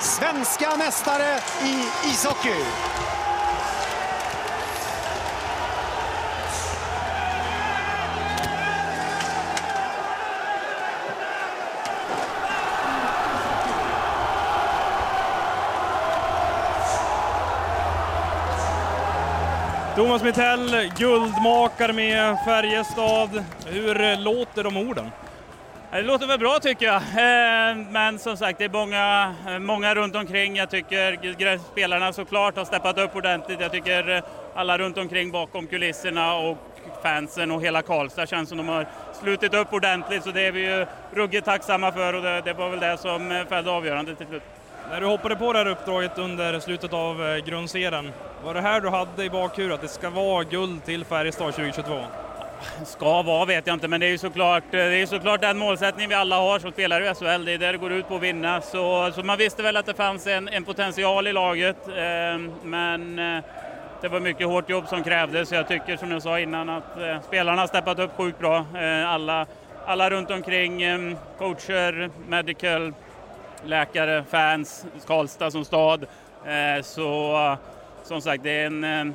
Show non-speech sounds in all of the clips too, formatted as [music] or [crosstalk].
Svenska mästare i ishockey! Thomas Mitell, guldmakare med Färjestad. Hur låter de orden? Det låter väl bra tycker jag, eh, men som sagt det är många, många runt omkring. Jag tycker spelarna såklart har steppat upp ordentligt. Jag tycker alla runt omkring bakom kulisserna och fansen och hela Karlstad känns som de har slutit upp ordentligt så det är vi ju ruggigt tacksamma för och det, det var väl det som eh, fällde avgörandet till slut. När du hoppade på det här uppdraget under slutet av eh, grundserien, var det här du hade i bakhuvudet att det ska vara guld till Färjestad 2022? Ska vara vet jag inte, men det är ju såklart, eh, det är såklart den målsättning vi alla har som spelar i SHL. Det är där det går ut på att vinna. Så, så man visste väl att det fanns en, en potential i laget, eh, men eh, det var mycket hårt jobb som krävdes. Jag tycker som jag sa innan att eh, spelarna har steppat upp sjukt bra. Eh, alla, alla runt omkring, eh, coacher, medical, läkare, fans, Karlstad som stad. Eh, så som sagt, det är en, eh,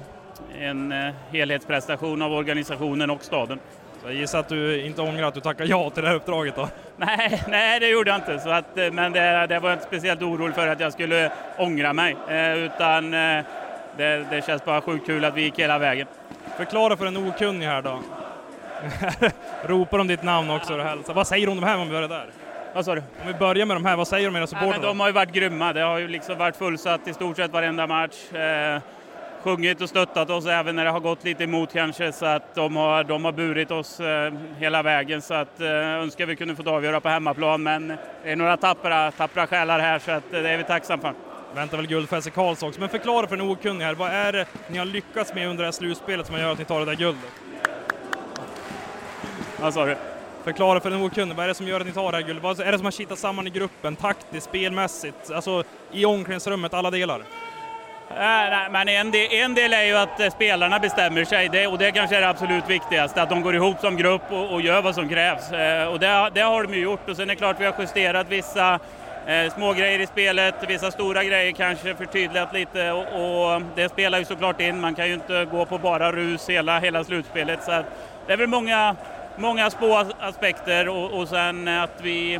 en eh, helhetsprestation av organisationen och staden. Så jag gissar att du inte ångrar att du tackade ja till det här uppdraget då? Nej, [laughs] nej det gjorde jag inte. Så att, men det, det var jag inte speciellt orolig för att jag skulle ångra mig. Eh, utan det, det känns bara sjukt kul att vi gick hela vägen. Förklara för en okunnig här då. [laughs] Ropar de ditt namn också och hälsar. Vad säger de om de här om vi börjar där? Vad sa du? Om vi börjar med de här, vad säger de era supportrar? de har ju varit grymma. Det har ju liksom varit fullsatt i stort sett varenda match. Sjungit och stöttat oss även när det har gått lite emot kanske. Så att de har, de har burit oss eh, hela vägen. Så att eh, önskar vi kunde få avgöra på hemmaplan. Men det är några tappra, tappra själar här så att eh, det är vi tacksamma för. Väntar väl guld för SC Karlstad också. Men förklara för en okunnig här, vad är det ni har lyckats med under det här slutspelet som gör att ni tar det där guldet? Vad sa du? Förklara för den okunnig, vad är det som gör att ni tar det här guldet? Vad är det som har kittat samman i gruppen, taktiskt, spelmässigt, alltså i omklädningsrummet, alla delar? Äh, nej, men en del, en del är ju att eh, spelarna bestämmer sig det, och det kanske är det absolut viktigaste, att de går ihop som grupp och, och gör vad som krävs. Eh, och det, det, har de ju gjort och sen är det klart vi har justerat vissa eh, små grejer i spelet, vissa stora grejer kanske förtydligat lite och, och, det spelar ju såklart in. Man kan ju inte gå på bara rus hela, hela slutspelet. Så det är väl många många små aspekter och, och sen att vi,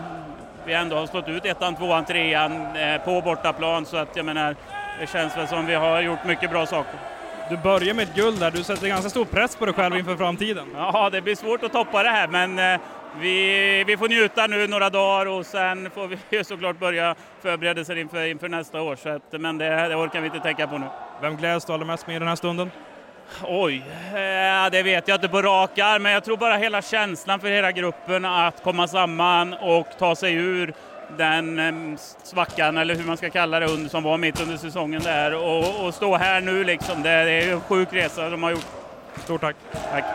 vi ändå har slått ut ettan, tvåan, trean eh, på bortaplan så att jag menar, det känns väl som vi har gjort mycket bra saker. Du börjar med ett guld där, du sätter ganska stor press på dig själv inför framtiden. Ja, det blir svårt att toppa det här men eh, vi, vi får njuta nu några dagar och sen får vi såklart börja förberedelser inför, inför nästa år. Så att, men det, det orkar vi inte tänka på nu. Vem gläds du allra mest med i den här stunden? Oj, eh, det vet jag inte på rak arm, men jag tror bara hela känslan för hela gruppen att komma samman och ta sig ur den eh, svackan, eller hur man ska kalla det, som var mitt under säsongen där och, och stå här nu liksom. Det, det är en sjuk resa de har gjort. Stort tack. Tack.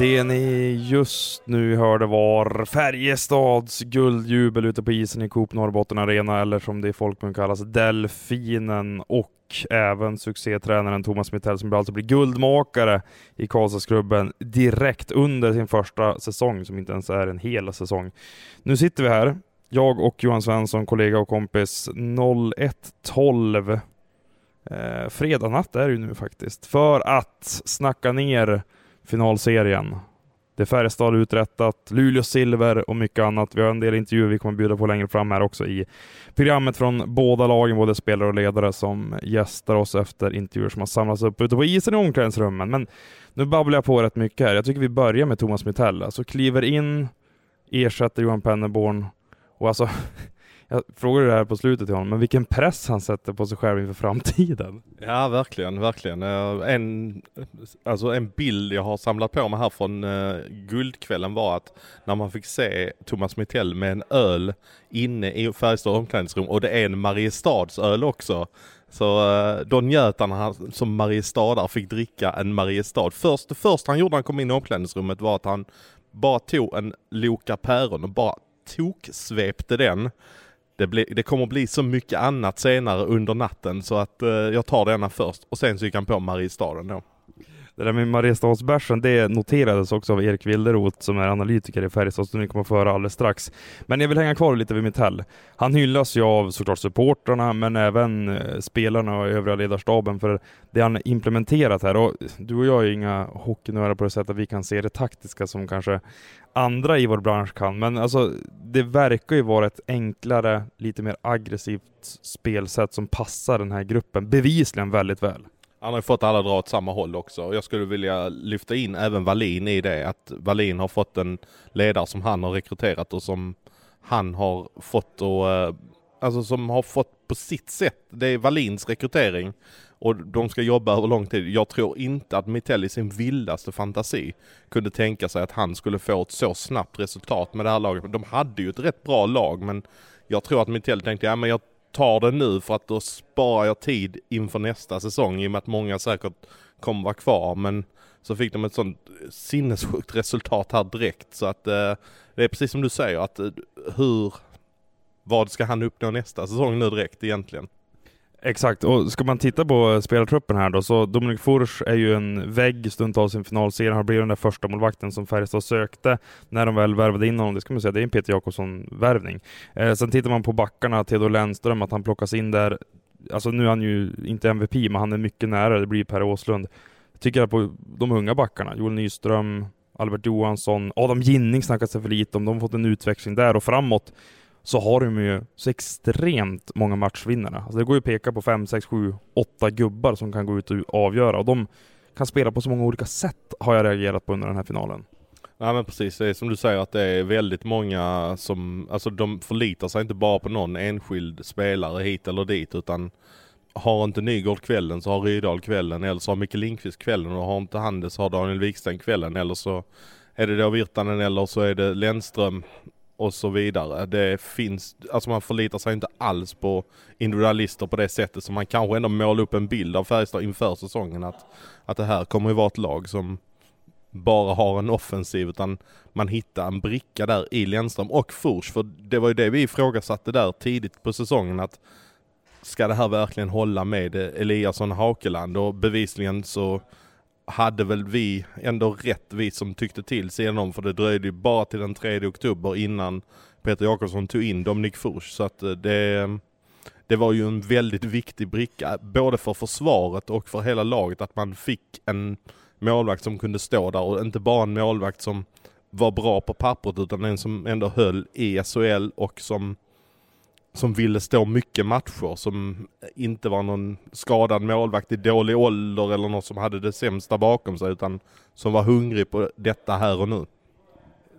Det ni just nu hörde var Färjestads guldjubel ute på isen i Coop Norrbotten Arena, eller som det i folkmun kallas Delfinen, och även succétränaren Thomas Mittell som alltså blir guldmakare i Karlstadsklubben direkt under sin första säsong, som inte ens är en hel säsong. Nu sitter vi här, jag och Johan Svensson, kollega och kompis, 01.12 eh, fredag natt är det ju nu faktiskt, för att snacka ner finalserien. Det är Färjestad uträttat, Luleå silver och mycket annat. Vi har en del intervjuer vi kommer bjuda på längre fram här också i programmet från båda lagen, både spelare och ledare som gästar oss efter intervjuer som har samlats upp ute på isen i omklädningsrummen. Men nu babblar jag på rätt mycket här. Jag tycker vi börjar med Thomas Mitell. Alltså kliver in, ersätter Johan Pennerborn och alltså [laughs] Jag frågade det här på slutet till honom, men vilken press han sätter på sig själv inför framtiden. Ja, verkligen, verkligen. Eh, en, alltså en bild jag har samlat på mig här från eh, guldkvällen var att när man fick se Thomas Mittell med en öl inne i Färjestad omklädningsrum och det är en Mariestadsöl också. Så eh, då njöt han som Mariestadare fick dricka en Mariestad. Först, det första han gjorde när han kom in i omklädningsrummet var att han bara tog en Loka Päron och bara toksvepte den det, bli, det kommer bli så mycket annat senare under natten så att eh, jag tar denna först och sen så gick han på Mariestaden då. Det där med Mariestadsbärsen, det noterades också av Erik Wilderoth som är analytiker i Färjestad, som ni kommer att få höra alldeles strax. Men jag vill hänga kvar lite vid Mitell. Han hyllas ju av såklart supportrarna, men även eh, spelarna och övriga ledarstaben för det han implementerat här. Och du och jag är inga hockeynördar på det sättet att vi kan se det taktiska som kanske andra i vår bransch kan, men alltså det verkar ju vara ett enklare, lite mer aggressivt spelsätt som passar den här gruppen bevisligen väldigt väl. Han har ju fått alla att dra åt samma håll också. Jag skulle vilja lyfta in även Wallin i det, att Wallin har fått en ledare som han har rekryterat och som han har fått och eh, alltså som har fått på sitt sätt, det är Wallins rekrytering och de ska jobba över lång tid. Jag tror inte att Mitell i sin vildaste fantasi kunde tänka sig att han skulle få ett så snabbt resultat med det här laget. De hade ju ett rätt bra lag men jag tror att Mitell tänkte, ja men jag tar det nu för att då sparar jag tid inför nästa säsong i och med att många säkert kommer vara kvar. Men så fick de ett sånt sinnessjukt resultat här direkt så att eh, det är precis som du säger att eh, hur, vad ska han uppnå nästa säsong nu direkt egentligen? Exakt, och ska man titta på spelartruppen här då, så Dominik Furs är ju en vägg stundtals i en finalserie. Han blir den där första målvakten som Färjestad sökte när de väl värvade in honom. Det ska man säga, det är en Peter Jakobsson-värvning. Eh, sen tittar man på backarna, Theodor Lennström, att han plockas in där. Alltså nu är han ju inte MVP, men han är mycket nära. Det blir Per Åslund. Jag tycker att på de unga backarna, Joel Nyström, Albert Johansson, Adam Ginning snackas det för lite om. De har fått en utväxling där och framåt så har de ju så extremt många matchvinnare. Alltså det går ju att peka på 5, 6, 7, 8 gubbar som kan gå ut och avgöra och de kan spela på så många olika sätt har jag reagerat på under den här finalen. Ja men precis, det är som du säger att det är väldigt många som, alltså de förlitar sig inte bara på någon enskild spelare hit eller dit utan har inte Nygård kvällen så har Rydahl kvällen eller så har Micke Lindqvist kvällen och har inte han det så har Daniel Wiksten kvällen eller så är det då Virtanen eller så är det Lennström och så vidare. Det finns, alltså man förlitar sig inte alls på individualister på det sättet som man kanske ändå målar upp en bild av Färjestad inför säsongen att, att det här kommer ju vara ett lag som bara har en offensiv utan man hittar en bricka där i Lennström och Furs för det var ju det vi ifrågasatte där tidigt på säsongen att ska det här verkligen hålla med Eliasson Hakeland och bevisligen så hade väl vi ändå rätt, vi som tyckte till sedan för det dröjde ju bara till den 3 oktober innan Peter Jakobsson tog in Dominik Furs. Så att eh, det, det var ju en väldigt viktig bricka, både för försvaret och för hela laget, att man fick en målvakt som kunde stå där och inte bara en målvakt som var bra på pappret utan en som ändå höll i SHL och som som ville stå mycket matcher, som inte var någon skadad målvakt i dålig ålder eller någon som hade det sämsta bakom sig, utan som var hungrig på detta här och nu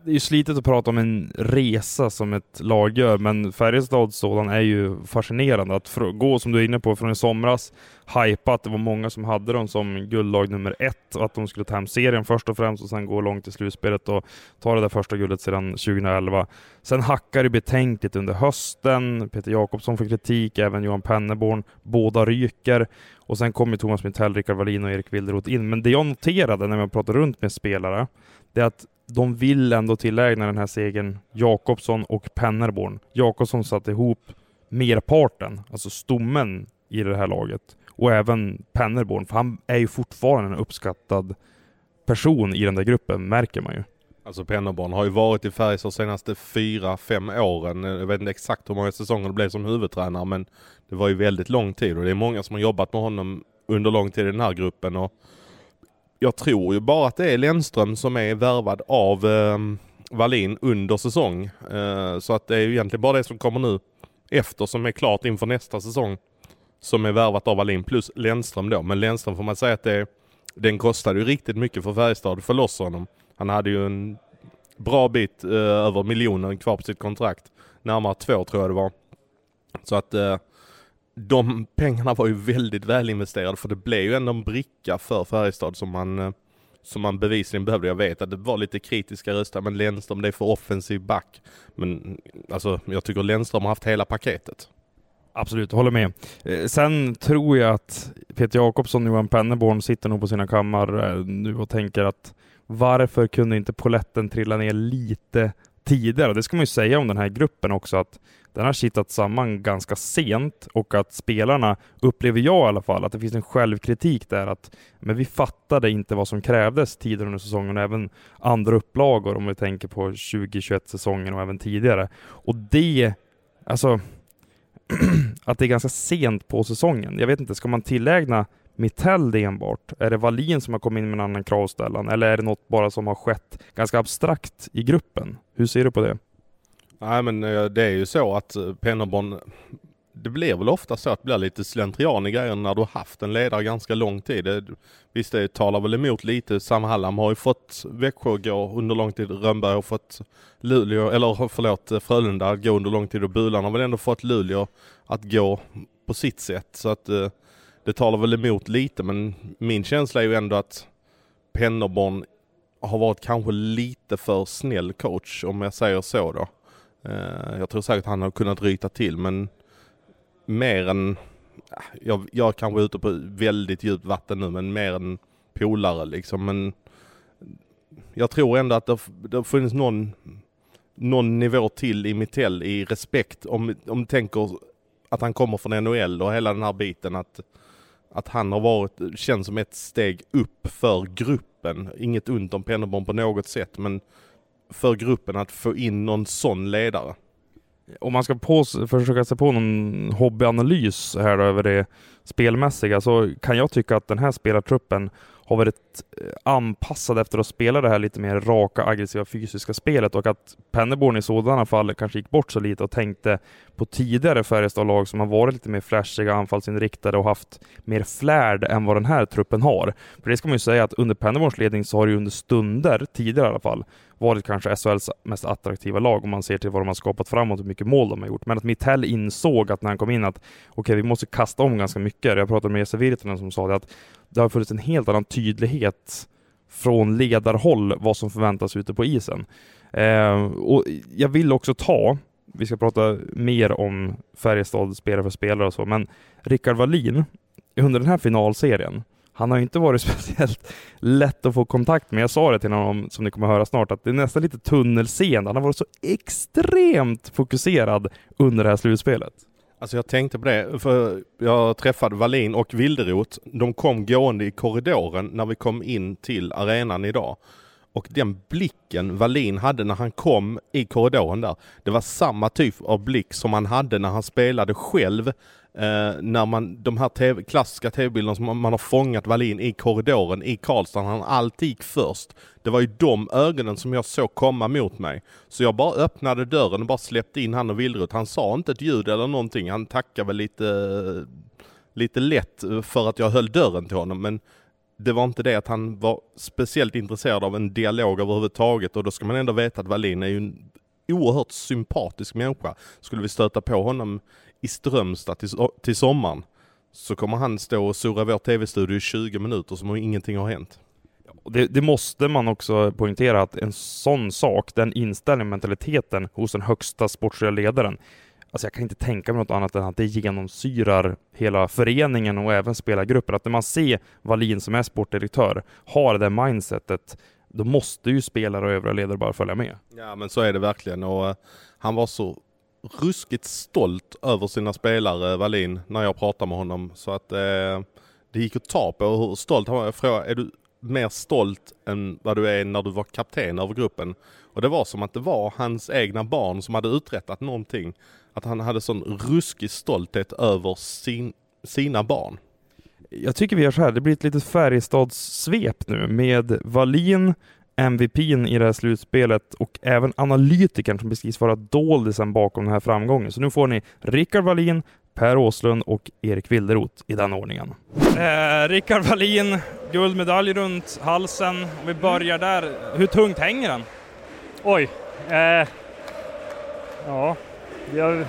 det är ju slitet att prata om en resa som ett lag gör, men Färjestads sådan är ju fascinerande. Att gå, som du är inne på, från i somras, hajpat. att det var många som hade dem som guldlag nummer ett och att de skulle ta hem serien först och främst och sen gå långt i slutspelet och ta det där första guldet sedan 2011. Sen hackar det betänkligt under hösten. Peter Jakobsson får kritik, även Johan Penneborn. Båda ryker. Och sen kommer Thomas Mitell, Rickard Wallin och Erik Wilderoth in. Men det jag noterade när jag pratade runt med spelare, det är att de vill ändå tillägna den här segern Jakobsson och Pennerborn. Jakobsson satte ihop merparten, alltså stommen i det här laget. Och även Pennerborn, för han är ju fortfarande en uppskattad person i den där gruppen, märker man ju. Alltså Pennerborn har ju varit i Färjestad senaste fyra, fem åren. Jag vet inte exakt hur många säsonger det blev som huvudtränare men det var ju väldigt lång tid och det är många som har jobbat med honom under lång tid i den här gruppen. Och jag tror ju bara att det är Lennström som är värvad av eh, Wallin under säsong. Eh, så att det är ju egentligen bara det som kommer nu efter som är klart inför nästa säsong. Som är värvat av Wallin plus Lennström då. Men Lennström får man säga att det, den kostade ju riktigt mycket för Färjestad att få loss honom. Han hade ju en bra bit eh, över miljonen kvar på sitt kontrakt. Närmare två tror jag det var. Så att eh, de pengarna var ju väldigt välinvesterade för det blev ju ändå en bricka för Färjestad som man, eh, som man bevisligen behövde. Jag vet att det var lite kritiska röster, men Lennström det är för offensiv back. Men alltså jag tycker Lennström har haft hela paketet. Absolut, håller med. Eh, sen tror jag att Peter Jakobsson och Johan Penneborn sitter nog på sina kammar eh, nu och tänker att varför kunde inte poletten trilla ner lite tidigare? Det ska man ju säga om den här gruppen också, att den har kittat samman ganska sent och att spelarna, upplever jag i alla fall, att det finns en självkritik där att men vi fattade inte vad som krävdes tidigare under säsongen och även andra upplagor om vi tänker på 2021 säsongen och även tidigare. Och det, alltså [clears throat] att det är ganska sent på säsongen. Jag vet inte, ska man tillägna Mitell det enbart? Är det Wallin som har kommit in med en annan kravställan? Eller är det något bara som har skett ganska abstrakt i gruppen? Hur ser du på det? Nej men eh, det är ju så att eh, Pennerborn, det blir väl ofta så att det blir lite slentrian i grejen när du har haft en ledare ganska lång tid. Det, visst det talar väl emot lite. Sam Hallam har ju fått Växjö gå under lång tid. Rönnberg har fått Luleå, eller eh, förlåt Frölunda att gå under lång tid och Bulan har väl ändå fått Luleå att gå på sitt sätt. Så att eh, det talar väl emot lite men min känsla är ju ändå att Pennerborn har varit kanske lite för snäll coach om jag säger så då. Eh, jag tror säkert han har kunnat ryta till men mer än, jag, jag är kanske ute på väldigt djupt vatten nu men mer än polare liksom men jag tror ändå att det, det har funnits någon, någon nivå till i Mittell i respekt om, om du tänker att han kommer från NHL och hela den här biten att, att han har varit, känns som ett steg upp för gruppen. Inget ont om Pennerborn på något sätt men för gruppen att få in någon sån ledare. Om man ska på, försöka sig på någon hobbyanalys här då över det spelmässiga så kan jag tycka att den här spelartruppen har varit Eh, anpassade efter att spela det här lite mer raka, aggressiva, fysiska spelet och att Pennerborn i sådana fall kanske gick bort så lite och tänkte på tidigare Färjestad-lag som har varit lite mer flashiga, anfallsinriktade och haft mer flärd än vad den här truppen har. För det ska man ju säga att under Pennerborns ledning så har det ju under stunder, tidigare i alla fall, varit kanske SHLs mest attraktiva lag om man ser till vad de har skapat framåt och hur mycket mål de har gjort. Men att Mittell insåg att när han kom in att okej, okay, vi måste kasta om ganska mycket. Jag pratade med Jesse Virtanen som sa det att det har funnits en helt annan tydlighet från ledarhåll vad som förväntas ute på isen. Eh, och jag vill också ta, vi ska prata mer om Färjestad spelare för spelare och så, men Rickard Wallin under den här finalserien han har inte varit [laughs] speciellt lätt att få kontakt med. Jag sa det till honom, som ni kommer att höra snart, att det är nästan lite tunnelseende. Han har varit så extremt fokuserad under det här slutspelet. Alltså jag tänkte på det, för jag träffade Wallin och Wilderot. De kom gående i korridoren när vi kom in till arenan idag. Och den blicken Wallin hade när han kom i korridoren där, det var samma typ av blick som han hade när han spelade själv Eh, när man, de här TV, klassiska tv-bilderna som man, har fångat Wallin i korridoren i Karlstad, han alltid gick först. Det var ju de ögonen som jag såg komma mot mig. Så jag bara öppnade dörren och bara släppte in han och Villrut. Han sa inte ett ljud eller någonting. Han tackade väl lite, lite lätt eh, för att jag höll dörren till honom. Men det var inte det att han var speciellt intresserad av en dialog överhuvudtaget och då ska man ändå veta att Wallin är ju en oerhört sympatisk människa. Skulle vi stöta på honom i Strömstad till, till sommaren så kommer han stå och surra vår tv-studio i 20 minuter som om ingenting har hänt. Det, det, måste man också poängtera att en sån sak, den inställningen, mentaliteten hos den högsta sportsliga ledaren, alltså jag kan inte tänka mig något annat än att det genomsyrar hela föreningen och även spelargruppen. Att när man ser Wallin som är sportdirektör har det mindsetet, då måste ju spelare och övriga ledare bara följa med. Ja men så är det verkligen och uh, han var så ruskigt stolt över sina spelare, Wallin, när jag pratade med honom. Så att eh, det gick att ta på hur stolt han var. Jag frågade, är du mer stolt än vad du är när du var kapten över gruppen. Och det var som att det var hans egna barn som hade uträttat någonting. Att han hade sån ruskig stolthet över sin, sina barn. Jag tycker vi gör så här, det blir ett litet Färjestadssvep nu med Wallin, MVPn i det här slutspelet och även analytikern som beskrivs vara doldisen bakom den här framgången. Så nu får ni Rickard Wallin, Per Åslund och Erik Wilderoth i den ordningen. Eh, Rickard Wallin, guldmedalj runt halsen. Om vi börjar där, hur tungt hänger den? Oj. Eh, ja, jag,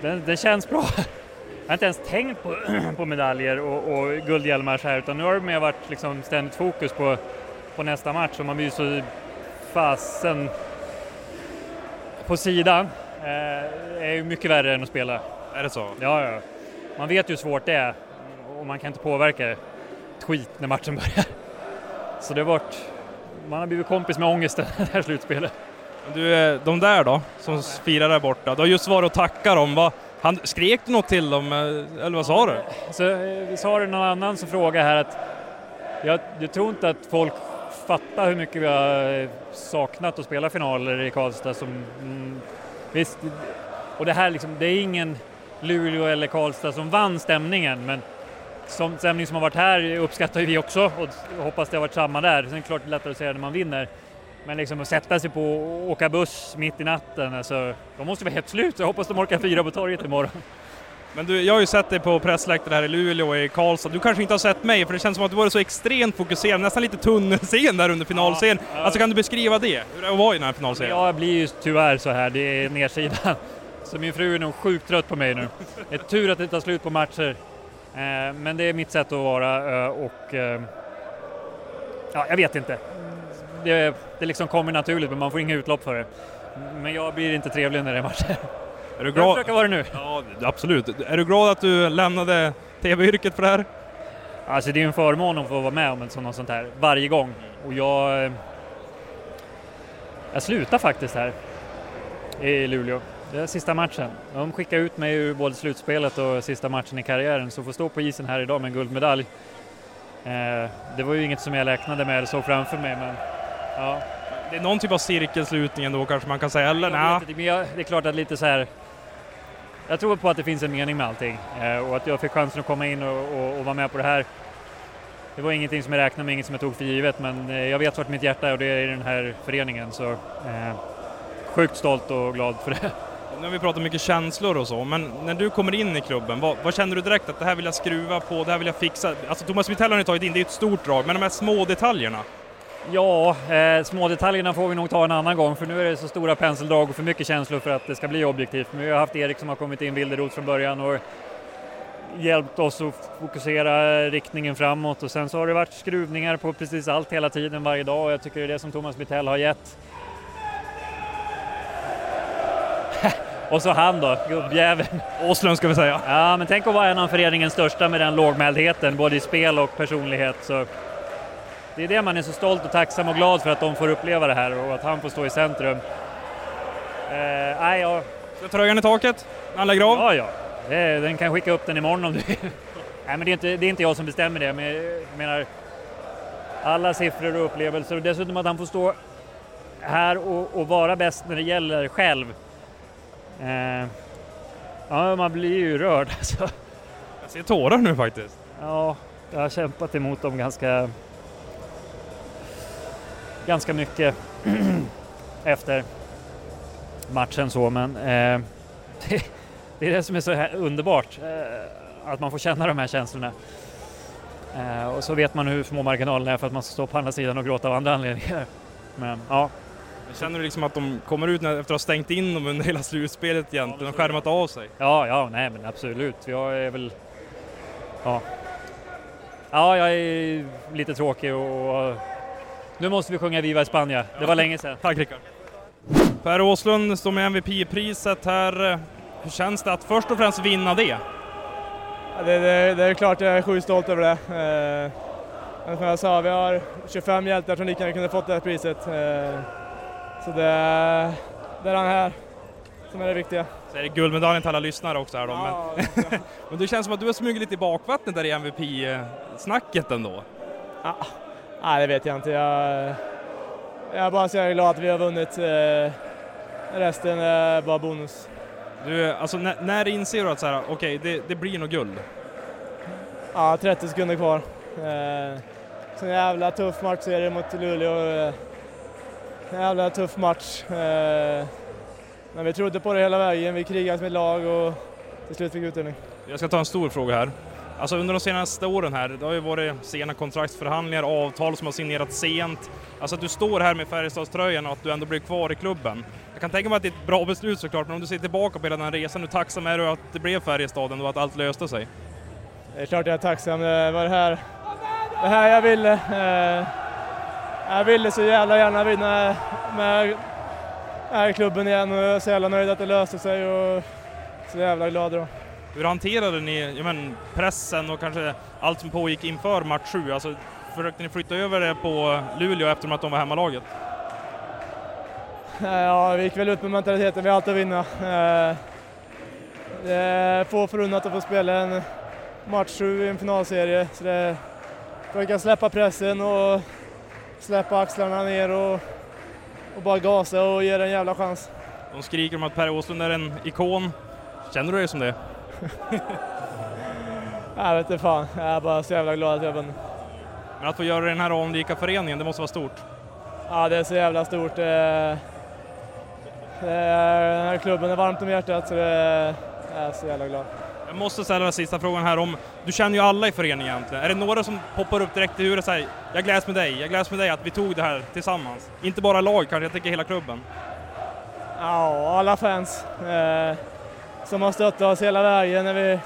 den, den känns bra. Jag har inte ens tänkt på, [clears throat] på medaljer och, och guldhjälmar så här, utan nu har det mer varit liksom ständigt fokus på, på nästa match och man blir så fasen på sidan. Eh, är ju mycket värre än att spela. Är det så? Ja, ja. Man vet ju hur svårt det är och man kan inte påverka ett skit när matchen börjar. Så det har varit, man har blivit kompis med ångesten [laughs] det här slutspelet. Du, eh, de där då, som firar där borta, du har just varit och tackat dem. Vad, han, skrek du något till dem, eh, eller vad sa du? Så, eh, vi sa det någon annan som frågade här att jag, jag tror inte att folk fatta hur mycket vi har eh, saknat att spela finaler i Karlstad som mm, visst, och det här liksom, det är ingen Luleå eller Karlstad som vann stämningen men som stämning som har varit här uppskattar ju vi också och hoppas det har varit samma där. Sen är det klart det är lättare att säga när man vinner. Men liksom att sätta sig på och åka buss mitt i natten, alltså, de måste vara helt slut. Jag hoppas de orkar fira på torget imorgon. Men du, jag har ju sett dig på pressläktaren här i Luleå och i Karlstad. Du kanske inte har sett mig, för det känns som att du varit så extremt fokuserad, nästan lite tunnelseende där under finalserien. Ja. Alltså kan du beskriva det? Hur var i den här finalserien? Jag blir ju tyvärr så här, det är nedsidan. Så min fru är nog sjukt trött på mig nu. Det är tur att det tar slut på matcher. Eh, Men det är mitt sätt att vara eh, och eh, ja, jag vet inte. Det, det liksom kommer naturligt men man får inga utlopp för det. Men jag blir inte trevlig när det är matcher. Är du Jag glad? försöker vara det nu. Ja, absolut. Är du glad att du lämnade TV-yrket för det här? Alltså det är en förmån att få vara med om ett sånt, något sånt här varje gång. Och jag... eh, Jag slutar faktiskt här i Luleå. Det är sista matchen. De skickar ut mig ur både slutspelet och sista matchen i karriären så får stå på isen här idag med en guldmedalj. Eh, Det var ju inget som jag räknade med eller såg framför mig men ja. Det är någon typ av cirkelslutning ändå kanske man kan säga, eller? Jag Nej. inte, men jag, det är klart att lite så här. Jag tror på att det finns en mening med allting eh, och att jag fick chansen att komma in och, och, och vara med på det här. Det var ingenting som jag räknade med, inget som jag tog för givet, men eh, jag vet vart mitt hjärta är och det är i den här föreningen. Så eh, sjukt stolt och glad för det. [laughs] Nu har vi pratat mycket känslor och så, men när du kommer in i klubben, vad, vad känner du direkt att det här vill jag skruva på, det här vill jag fixa? Alltså Thomas Mitell har ni tagit in, det är ju ett stort drag, men de här små detaljerna? Ja, eh, små detaljerna får vi nog ta en annan gång för nu är det så stora penseldrag och för mycket känslor för att det ska bli objektivt. Men vi har haft Erik som har kommit in Wilderoth från början och hjälpt oss att fokusera riktningen framåt och sen så har det varit skruvningar på precis allt hela tiden varje dag och jag tycker det är det som Thomas Mitell har gett. [laughs] och så han då, gubbjäveln. Åslund ska vi säga. Ja, men tänk att vara en av föreningens största med den lågmäldheten, både i spel och personlighet. Så det är det man är så stolt och tacksam och glad för att de får uppleva det här och att han får stå i centrum. Eh, nej, ja, Ska tröjan i taket? Han lägger av? ja, ja. Den kan skicka upp den imorgon om du. [laughs] Nej, men det är, inte, det är inte jag som bestämmer det, men jag menar alla siffror och upplevelser och dessutom att han får stå här och, och vara bäst när det gäller själv. Eh, ja, man blir ju rörd [laughs] alltså. Jag ser tårar nu faktiskt. Ja, jag har kämpat emot dem ganska, ganska mycket [clears throat] efter matchen så, men eh, [laughs] det, det är det som är så underbart, eh, att man får känna de här känslorna. Eh, och så vet man hur små marginalerna är för att man ska stå på andra sidan och gråta av andra anledningar. Men ja, Känner du liksom att de kommer ut när, efter att ha stängt in dem under hela slutspelet egentligen och skärmat av sig? Ja, ja, nej men absolut. Jag är väl... Ja. Ja, jag är lite tråkig och... Nu måste vi sjunga Viva España. Det var länge sedan. Tack Rickard. Per Åslund står med MVP-priset här. Hur känns det att först och främst vinna det? Det, det, det är klart jag är sjukt stolt över det. Eh, men som jag sa, vi har 25 hjältar som lika kunde fått det här priset. Eh, så det, det är den här som är det viktiga. Så är det guldmedaljen till alla lyssnare också här då. Ja, Men, [laughs] men det känns som att du har smugit lite i bakvattnet där i MVP-snacket ändå. ja, Nej, det vet jag inte. Jag, jag är bara så jävla glad att vi har vunnit. Eh, resten är bara bonus. Du, alltså när, när inser du att så här, okej, det, det blir nog guld? Ja, 30 sekunder kvar. Eh, så en jävla tuff matchserie mot Luleå. Eh, en jävla tuff match. Eh, men vi trodde på det hela vägen. Vi krigade som ett lag och till slut fick vi utdelning. Jag ska ta en stor fråga här. Alltså under de senaste åren här, det har ju varit sena kontraktsförhandlingar, avtal som har signerats sent. Alltså att du står här med Färjestadströjan och att du ändå blir kvar i klubben. Jag kan tänka mig att det är ett bra beslut såklart, men om du ser tillbaka på hela den här resan, hur tacksam är du att det blev Färjestaden och att allt löste sig? Det är klart jag är tacksam. Det var det här, det här jag ville. Eh, jag ville så jävla gärna vinna med, här klubben igen och jag är så jävla nöjd att det löste sig och så jävla glad idag. Hur hanterade ni ja, men, pressen och kanske allt som pågick inför match 7? Alltså, försökte ni flytta över det på Luleå eftersom att de var hemmalaget? Eh, Ja, vi gick väl ut med mentaliteten vi har alltid att vinna. Eh, Det är få förunnat att få spela en match 7 i en finalserie. Så det, kan släppa pressen och släppa axlarna ner och, och bara gasa och ge det en jävla chans. De skriker om att Per Åslund är en ikon. Känner du dig som det? [laughs] Jag vet inte fan, jag är bara så jävla glad att jag vunnit. Men att få göra den här anrika föreningen, det måste vara stort. Ja, det är så jävla stort. Det, det, den här klubben är varmt om hjärtat så det, jag är så jävla glad. Jag måste ställa den sista frågan här om, du känner ju alla i föreningen egentligen. Är det några som poppar upp direkt i huvudet och säger jag gläds med dig, jag gläds med dig att vi tog det här tillsammans? Inte bara lag kanske, jag tänker hela klubben. Ja, alla fans eh, som har stöttat oss hela vägen. När vi,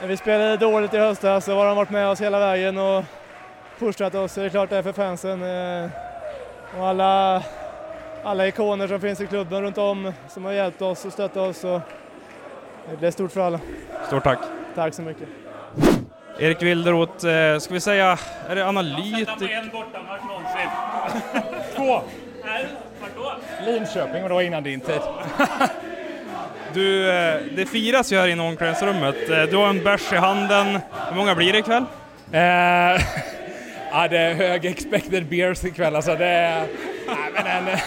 när vi spelade dåligt i höstas så har de varit med oss hela vägen och pushat oss. Så det är klart det är för fansen. Eh, och alla, alla ikoner som finns i klubben runt om som har hjälpt oss och stöttat oss. Och det är stort för alla. Stort tack. Tack så mycket. Erik Wilderoth, eh, ska vi säga, är det analytiker? en bortamatch någonsin. [laughs] Två! Nej, vart då? Linköping och det var innan din tid. [laughs] Du, eh, det firas ju här inne i omklädningsrummet. Eh, Du har en bärs i handen. Hur många blir det ikväll? Eh, [laughs] ja, det är hög expected beers ikväll alltså. Det är, nej, men en,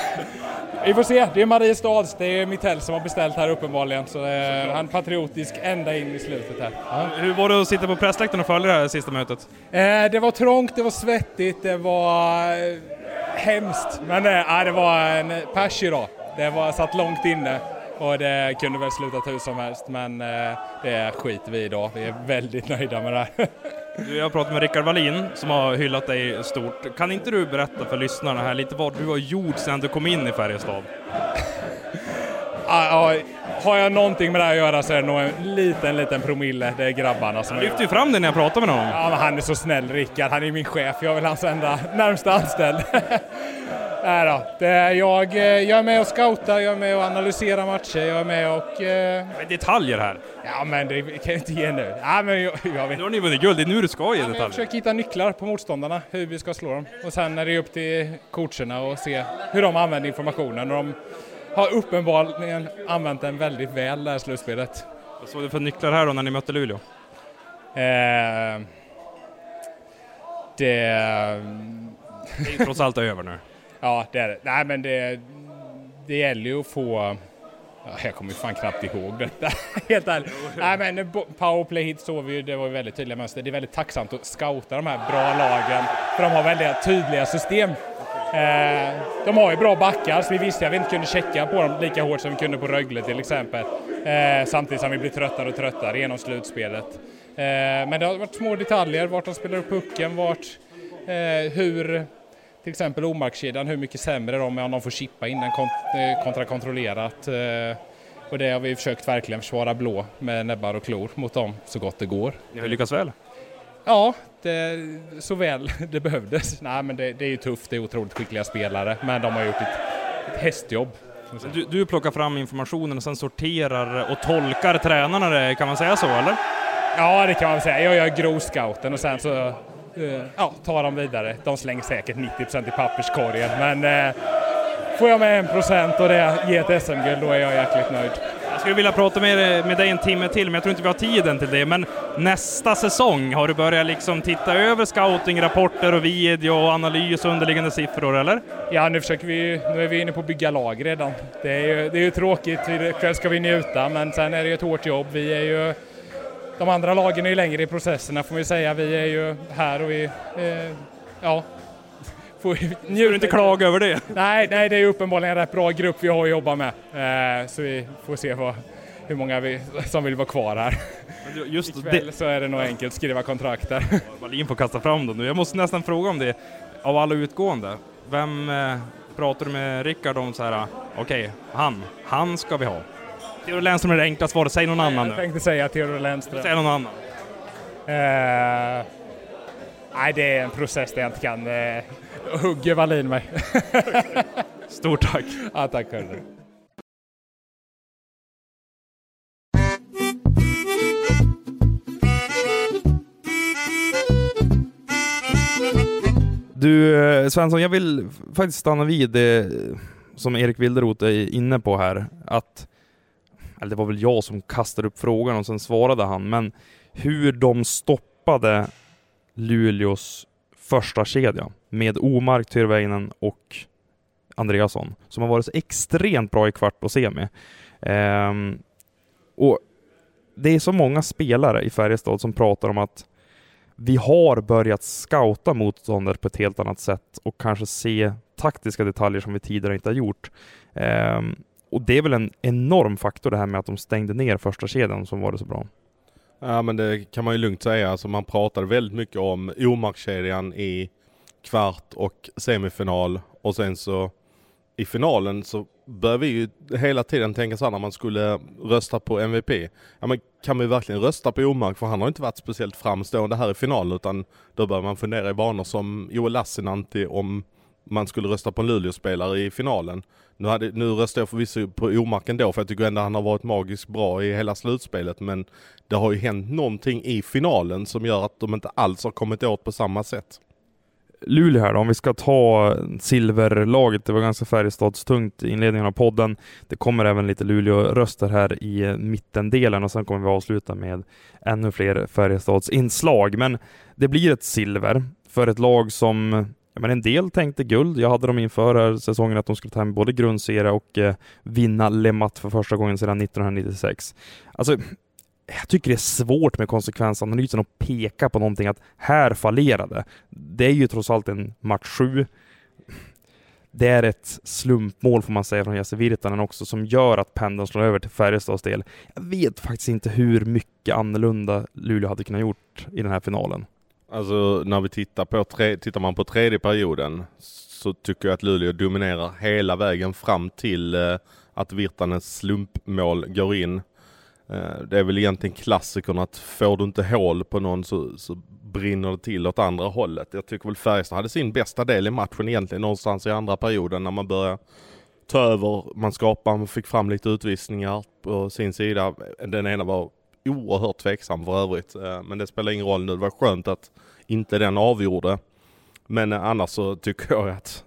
vi får se, det är Mariestads, det är Mittell som har beställt här uppenbarligen. Så eh, han är patriotisk ända in i slutet här. Ja. Hur var det att sitta på pressläktaren och följa det här sista mötet? Eh, det var trångt, det var svettigt, det var hemskt. Men eh, det var en pers idag. Det var satt långt inne och det kunde väl slutat hur som helst. Men eh, det skiter vi idag. Vi är väldigt nöjda med det här. Jag har pratat med Rickard Wallin som har hyllat dig stort. Kan inte du berätta för lyssnarna här lite vad du har gjort sedan du kom in i Färjestad? Har jag någonting med det här att göra så är det nog en liten, liten promille. Det är grabbarna som Jag har lyfte ju fram det när jag pratade med honom. Ja, men han är så snäll Rickard. Han är min chef. Jag är väl hans enda närmsta anställd. [laughs] Nej då. Det är jag, eh, jag är med och scoutar, jag är med och analyserar matcher, jag är med och... Eh, detaljer här. ja men det kan jag inte ge nu. Ja, men jag, jag vet. Nu har ni vunnit guld, det är nu du ska ge Ja, men jag detaljer. försöker hitta nycklar på motståndarna, hur vi ska slå dem. Och sen är det upp till coacherna och se hur de använder informationen. Och de har uppenbarligen använt den väldigt väl det här slutspelet. Vad såg du för nycklar här då när ni mötte Luleå? Eh, det... Det är trots allt över nu. Ja, det är det. Nej, men det, det gäller ju att få... Jag kommer ju fan knappt ihåg detta, [laughs] helt ärligt. Nej, men powerplay hit såg vi ju, det var ju väldigt tydliga mönster. Det är väldigt tacksamt att scouta de här bra lagen, för de har väldigt tydliga system. Eh, de har ju bra backar, så vi visste att vi inte kunde checka på dem lika hårt som vi kunde på Rögle till exempel. Eh, samtidigt som vi blir tröttare och tröttare genom slutspelet. Eh, men det har varit små detaljer, vart de spelar upp pucken, vart, eh, hur till exempel omarkskedjan, hur mycket sämre de är om de får chippa innan kont- eh, kontra kontrollerat. eh, Och det har vi försökt verkligen försvara blå med näbbar och klor mot dem så gott det går. Ni har lyckats väl. Ja, det, så väl [laughs] det behövdes. Nej men det, det är ju tufft, det är otroligt skickliga spelare men de har gjort ett, ett hästjobb. Du, du plockar fram informationen och sen sorterar och tolkar tränarna det, kan man säga så eller? Ja det kan man säga, jag gör grovscouten och sen så eh, ja, tar de vidare. De slänger säkert 90% i papperskorgen men eh, får jag med 1% och det ger ett SM-guld då är jag jäkligt nöjd. Jag skulle vilja prata med, med dig en timme till, men jag tror inte vi har tiden till det. Men nästa säsong, har du börjat liksom titta över scoutingrapporter och video och analys och underliggande siffror, eller? Ja, nu försöker vi, nu är vi inne på att bygga lag redan. Det är ju, det är ju tråkigt, ikväll ska vi njuta, men sen är det ju ett hårt jobb. Vi är ju, de andra lagen är ju längre i processerna får vi säga. Vi är ju här och vi, eh, ja, får du inte klaga över det? Nej, nej, det är uppenbarligen en rätt bra grupp vi har att jobba med. Eh, så vi får se vad, hur många vi, som vill vara kvar här. Just Ikväll det... så är det nog enkelt att skriva kontrakt där. Wallin får kasta fram dem nu. Jag måste nästan fråga om det. Av alla utgående, vem eh, pratar du med Rickard om så här, okej, okay, han, han ska vi ha. Theodor Lennström är det enkla svaret, säg någon annan jag nu. Jag tänkte säga Theodor Lennström. Säg någon annan. Eh, nej, det är en process där jag inte kan eh, hugger Wallin mig. [laughs] Stort tack! Ja, tack hörru. Du eh, Svensson, jag vill faktiskt stanna vid det som Erik Wilderoth är inne på här. Att, eller det var väl jag som kastade upp frågan och sen svarade han, men hur de stoppade Luleås första kedja med Omark, Tyrväinen och Andreasson som har varit så extremt bra i kvart och semi. Ehm, och det är så många spelare i Färjestad som pratar om att vi har börjat scouta motståndare på ett helt annat sätt och kanske se taktiska detaljer som vi tidigare inte har gjort. Ehm, och det är väl en enorm faktor det här med att de stängde ner första kedjan som var det så bra. Ja men det kan man ju lugnt säga. Alltså man pratade väldigt mycket om omarkkedjan i kvart och semifinal och sen så i finalen så bör vi ju hela tiden tänka så här när man skulle rösta på MVP. Ja men kan vi verkligen rösta på Omark för han har inte varit speciellt framstående här i finalen utan då bör man fundera i banor som Joel Lassinantti om man skulle rösta på en Luleå-spelare i finalen. Nu, hade, nu röstade jag förvisso på Omark ändå för jag tycker ändå han har varit magiskt bra i hela slutspelet men det har ju hänt någonting i finalen som gör att de inte alls har kommit åt på samma sätt. Luleå här då, om vi ska ta silverlaget. Det var ganska Färjestadstungt i inledningen av podden. Det kommer även lite Luleå-röster här i mittendelen och sen kommer vi avsluta med ännu fler Färjestadsinslag. Men det blir ett silver för ett lag som men en del tänkte guld. Jag hade dem inför här säsongen att de skulle ta hem både grundserie och eh, vinna Lemat för första gången sedan 1996. Alltså, jag tycker det är svårt med konsekvensanalysen och peka på någonting att här fallerade. Det är ju trots allt en match sju. Det är ett slumpmål får man säga från Jesse Virtanen också som gör att pendeln slår över till Färjestads del. Jag vet faktiskt inte hur mycket annorlunda Luleå hade kunnat gjort i den här finalen. Alltså när vi tittar på, tre, tittar man på tredje perioden så tycker jag att Luleå dominerar hela vägen fram till eh, att Virtanens slumpmål går in. Eh, det är väl egentligen klassikern att får du inte hål på någon så, så brinner det till åt andra hållet. Jag tycker väl Färjestad hade sin bästa del i matchen egentligen någonstans i andra perioden när man börjar ta över, man skapar, man fick fram lite utvisningar på sin sida. Den ena var oerhört tveksam för övrigt. Eh, men det spelar ingen roll nu. Det var skönt att inte den avgjorde. Men eh, annars så tycker jag att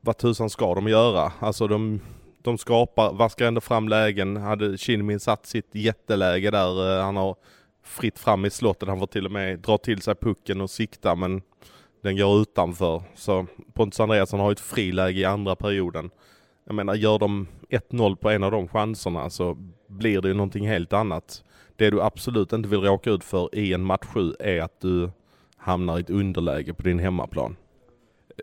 vad tusan ska de göra? Alltså de de skapar, vaskar ändå fram lägen. Hade Kinmin satt sitt jätteläge där. Eh, han har fritt fram i slottet. Han får till och med dra till sig pucken och sikta men den går utanför. Så Pontus Andreasson har ett friläge i andra perioden. Jag menar, gör de 1-0 på en av de chanserna så blir det ju någonting helt annat. Det du absolut inte vill råka ut för i en match 7 är att du hamnar i ett underläge på din hemmaplan.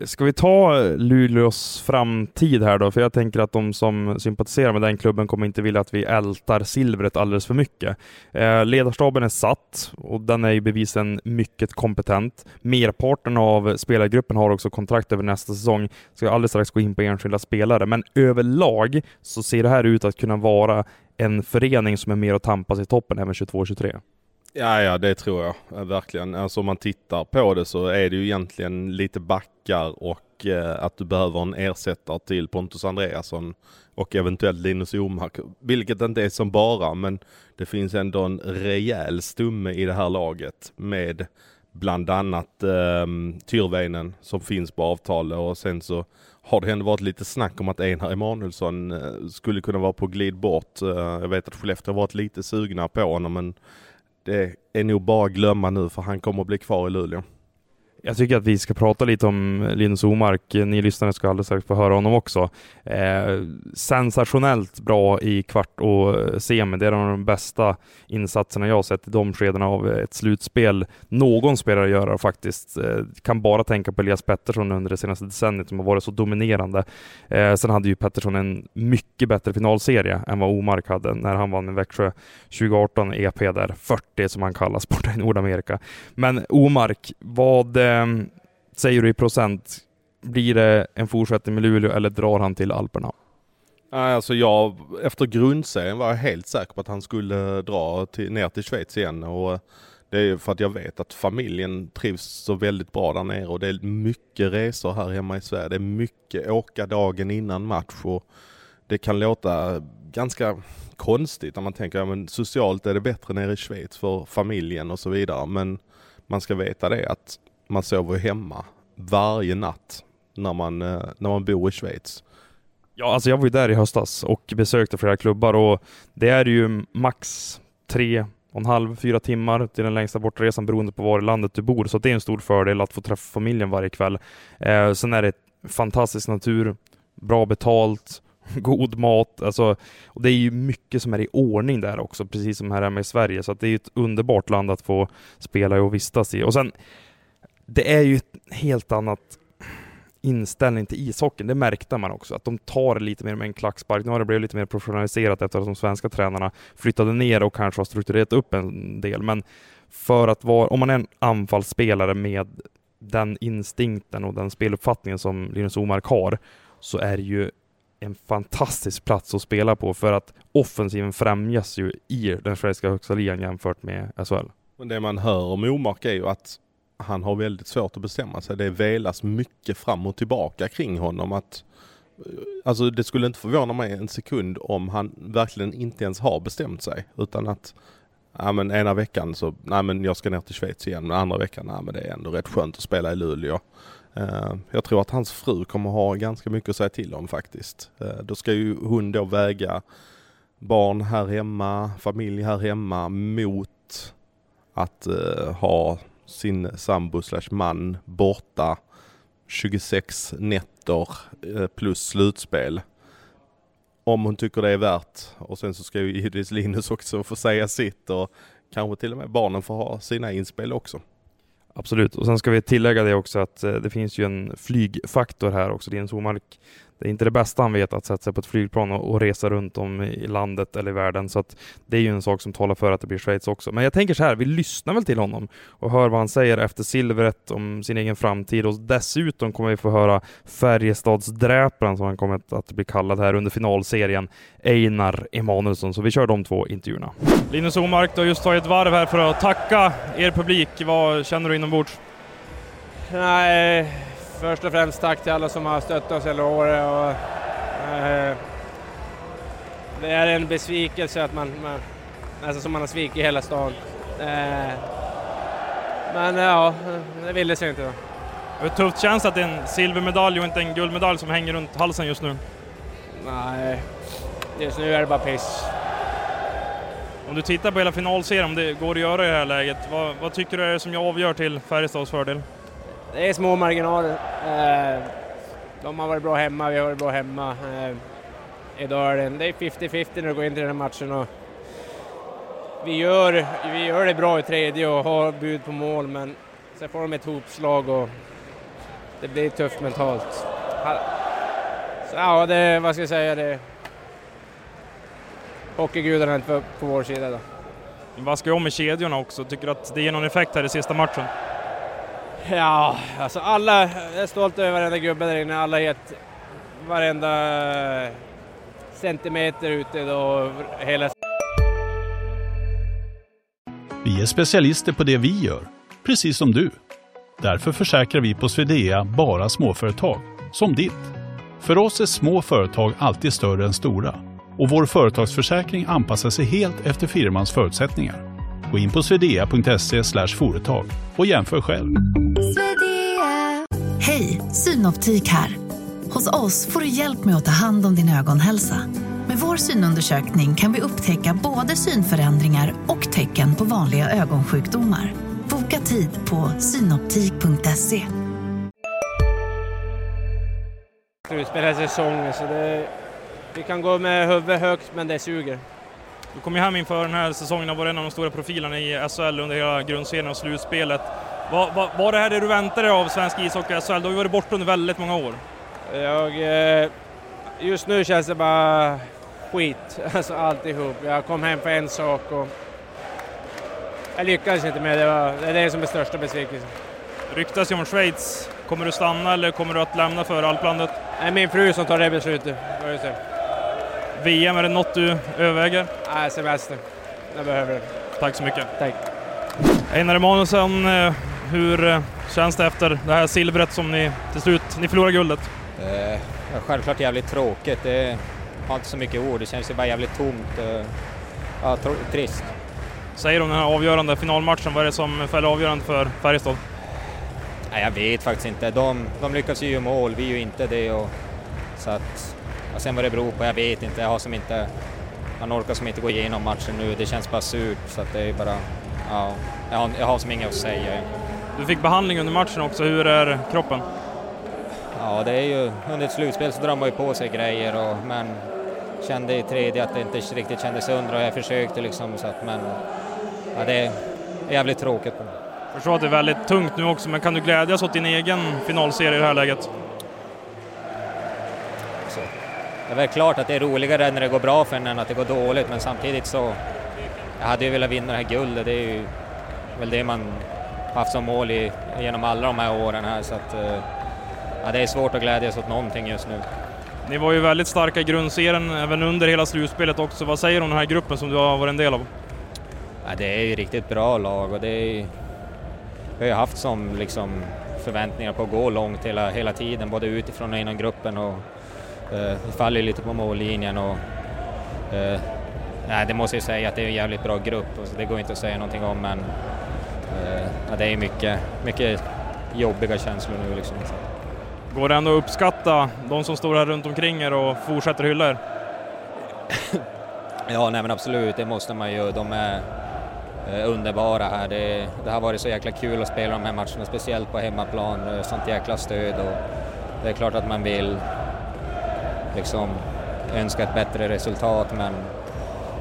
Ska vi ta Luleås framtid här då? För jag tänker att de som sympatiserar med den klubben kommer inte vilja att vi ältar silvret alldeles för mycket. Eh, ledarstaben är satt och den är ju bevisen mycket kompetent. Merparten av spelargruppen har också kontrakt över nästa säsong. Ska jag alldeles strax gå in på enskilda spelare, men överlag så ser det här ut att kunna vara en förening som är mer att tampas i toppen även 22-23. Ja, ja, det tror jag eh, verkligen. Alltså om man tittar på det så är det ju egentligen lite backar och eh, att du behöver en ersättare till Pontus Andreasson och eventuellt Linus Omark, vilket inte är som bara, men det finns ändå en rejäl stumme i det här laget med bland annat eh, Tyrväinen som finns på avtalet och sen så har det ändå varit lite snack om att Einar Emanuelsson eh, skulle kunna vara på glid bort. Eh, jag vet att Skellefteå har varit lite sugna på honom men det är nog bara att glömma nu för han kommer att bli kvar i Luleå. Jag tycker att vi ska prata lite om Linus Omark. Ni lyssnare ska alldeles strax få höra honom också. Eh, sensationellt bra i kvart och semi. Det är en av de bästa insatserna jag har sett i de skedena av ett slutspel någon spelare gör faktiskt. Eh, kan bara tänka på Elias Pettersson under det senaste decenniet som har varit så dominerande. Eh, sen hade ju Pettersson en mycket bättre finalserie än vad Omark hade när han vann i Växjö 2018 EP där, 40 som han kallas borta i Nordamerika. Men Omark, vad Ehm, säger du i procent? Blir det en fortsättning med Luleå eller drar han till Alperna? Nej, alltså jag, efter grundserien var jag helt säker på att han skulle dra till, ner till Schweiz igen och eh, det är för att jag vet att familjen trivs så väldigt bra där nere och det är mycket resor här hemma i Sverige. Det är mycket åka dagen innan match och det kan låta ganska konstigt när man tänker, ja socialt är det bättre nere i Schweiz för familjen och så vidare. Men man ska veta det att man sover hemma varje natt när man, eh, när man bor i Schweiz. Ja, alltså jag var ju där i höstas och besökte flera klubbar och det är ju max tre och en halv, fyra timmar till den längsta bortaresan beroende på var i landet du bor. Så det är en stor fördel att få träffa familjen varje kväll. Eh, sen är det fantastisk natur, bra betalt, [laughs] god mat. Alltså, och det är ju mycket som är i ordning där också, precis som här hemma i Sverige. Så det är ett underbart land att få spela i och vistas i. Och sen, det är ju ett helt annat inställning till ishockeyn. Det märkte man också, att de tar det lite mer med en klackspark. Nu har det blivit lite mer professionaliserat efter att de svenska tränarna flyttade ner och kanske har strukturerat upp en del. Men för att vara, om man är en anfallsspelare med den instinkten och den speluppfattningen som Linus Omark har, så är det ju en fantastisk plats att spela på för att offensiven främjas ju i den svenska högsta ligan jämfört med SHL. Men det man hör om Omark är ju att han har väldigt svårt att bestämma sig. Det velas mycket fram och tillbaka kring honom. Att, eh, alltså det skulle inte förvåna mig en sekund om han verkligen inte ens har bestämt sig. Utan att ja, men ena veckan så, nej men jag ska ner till Schweiz igen. Men andra veckan, nej men det är ändå rätt skönt att spela i Luleå. Uh, jag tror att hans fru kommer ha ganska mycket att säga till om faktiskt. Uh, då ska ju hon då väga barn här hemma, familj här hemma mot att uh, ha sin sambo slash man borta 26 nätter eh, plus slutspel. Om hon tycker det är värt. Och sen så ska ju givetvis Linus också få säga sitt och kanske till och med barnen får ha sina inspel också. Absolut, och sen ska vi tillägga det också att eh, det finns ju en flygfaktor här också. Linus Omark det är inte det bästa han vet att sätta sig på ett flygplan och, och, resa runt om i landet eller i världen. Så att det är ju en sak som talar för att det blir Schweiz också. Men jag tänker så här, vi lyssnar väl till honom och hör vad han säger efter silvret om sin egen framtid och dessutom kommer vi få höra Färjestadsdräparen som han kommer att bli kallad här under finalserien, Einar Emanuelsson. Så vi kör de två intervjuerna. Linus Omark, du har just tagit ett varv här för att tacka er publik. Vad känner du inombords? Nej, först och främst tack till alla som har stöttat oss hela året. Och, eh, det är en besvikelse att man, man nästan som man har svikit hela stan. Eh, men ja, det ville sig inte. Då. Hur tufft känns det att det är en silvermedalj och inte en guldmedalj som hänger runt halsen just nu? Nej, just nu är det bara piss. Om du tittar på hela finalserien, om det går att göra i det här läget, vad, vad tycker du är det som avgör till Färjestads fördel? Det är små marginaler. Eh, de har varit bra hemma, vi har varit bra hemma. Eh, idag är det, det är 50-50 när du går in till den här matchen. Och vi, gör, vi gör det bra i tredje och har bud på mål, men sen får de ett hopslag och det blir tufft mentalt. Så ja, det, vad ska jag säga, det... Hockeygudarna är inte på, på vår sida då. Ni vaskar om i kedjorna också, tycker du att det ger någon effekt här i sista matchen? Ja, alltså alla, jag är stolt över varenda gubbe där inne, alla gett varenda eh, centimeter ute då, hela... Vi är specialister på det vi gör, precis som du. Därför försäkrar vi på Swedea bara småföretag, som ditt. För oss är små företag alltid större än stora och vår företagsförsäkring anpassar sig helt efter firmans förutsättningar. Gå in på swedea.se företag och jämför själv. Hej, Synoptik här. Hos oss får du hjälp med att ta hand om din ögonhälsa. Med vår synundersökning kan vi upptäcka både synförändringar och tecken på vanliga ögonsjukdomar. Boka tid på synoptik.se. Slutspel här säsongen så det, vi kan gå med huvudet högt men det suger. Du kom ju hem inför den här säsongen och var en av de stora profilerna i SHL under hela grundserien och slutspelet. Var, var, var det här det du väntade dig av svensk ishockey och SHL? Du har ju varit borta under väldigt många år. Jag, eh, just nu känns det bara skit, [laughs] alltså alltihop. Jag kom hem för en sak och jag lyckades inte med det. Var, det är det som är största besvikelsen. Ryktas ju om Schweiz. Kommer du stanna eller kommer du att lämna för alplandet? Det är min fru som tar det beslutet. VM, är det något du överväger? Nej, semester. Jag behöver det. Tack så mycket. Tack. Einar Emanuelsson, eh, hur eh, känns det efter det här silvret som ni till slut, ni förlorar guldet? Eh, ja, självklart jävligt tråkigt. Det har inte så mycket ord. Det känns ju bara jävligt tomt. eh, Ja, tr- trist. Säger om den här avgörande finalmatchen, vad är det som fäller avgörande för Färjestad? Nej, jag vet faktiskt inte. De, de lyckas ju göra mål, vi ju inte det. Och, så att, och sen vad det beror på, jag vet inte. Jag har som inte... Man orkar som inte gå igenom matchen nu. Det känns bara surt. Så att det är bara... Ja, jag har, jag har som inget att säga. Du fick behandling under matchen också, hur är kroppen? Ja, det är ju... Under ett slutspel så drar man ju på sig grejer och, men kände i tredje att det inte riktigt kändes under och jag försökte liksom så att men... Ja, det är jävligt tråkigt. Jag förstår att det är väldigt tungt nu också, men kan du glädjas åt din egen finalserie i det här läget? Så. Det är väl klart att det är roligare när det går bra för en än att det går dåligt, men samtidigt så... Jag hade ju velat vinna det här guldet, det är ju väl det man haft som mål i, genom alla de här åren här, så att... eh, Ja, det är svårt att glädjas åt någonting just nu. Ni var ju väldigt starka i grundserien, även under hela slutspelet också. Vad säger du om den här gruppen som du har varit en del av? Ja, det är ju riktigt bra lag och det är ju... Vi har ju haft som liksom förväntningar på att gå långt hela, hela tiden, både utifrån och inom gruppen och vi faller ju lite på mållinjen och eh, nej, det måste jag säga att det är en jävligt bra grupp och det går inte att säga någonting om men eh, ja, det är mycket, mycket jobbiga känslor nu liksom. Går det ändå att uppskatta de som står här runt omkring er och fortsätter hylla er? Ja, nej men absolut, det måste man ju. De är eh, underbara här. Det, det har varit så jäkla kul att spela de här matcherna, speciellt på hemmaplan. eh, Sånt jäkla stöd och det är klart att man vill liksom önska ett bättre resultat men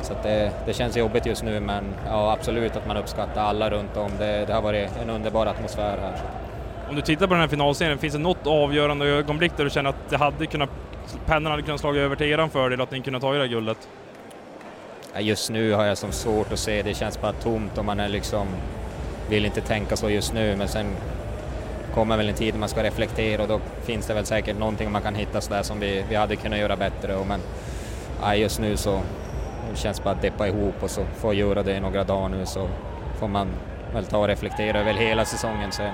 så det, det känns jobbigt just nu men ja, absolut att man uppskattar alla runt om. Det, det har varit en underbar atmosfär här. Om du tittar på den här finalserien, finns det något avgörande ögonblick där du känner att det hade kunnat, pennan hade kunnat slå över till eran fördel, att ni kunde ta det här guldet? Ja, Just nu har jag som svårt att se, det känns bara tomt och man är liksom, vill inte tänka så just nu men sen kommer väl en tid när man ska reflektera och då finns det väl säkert någonting man kan hitta sådär som vi, vi hade kunnat göra bättre och men ja, just nu så det känns bara att deppa ihop och så får jag göra det i några dagar nu så får man väl ta och reflektera över hela säsongen sen.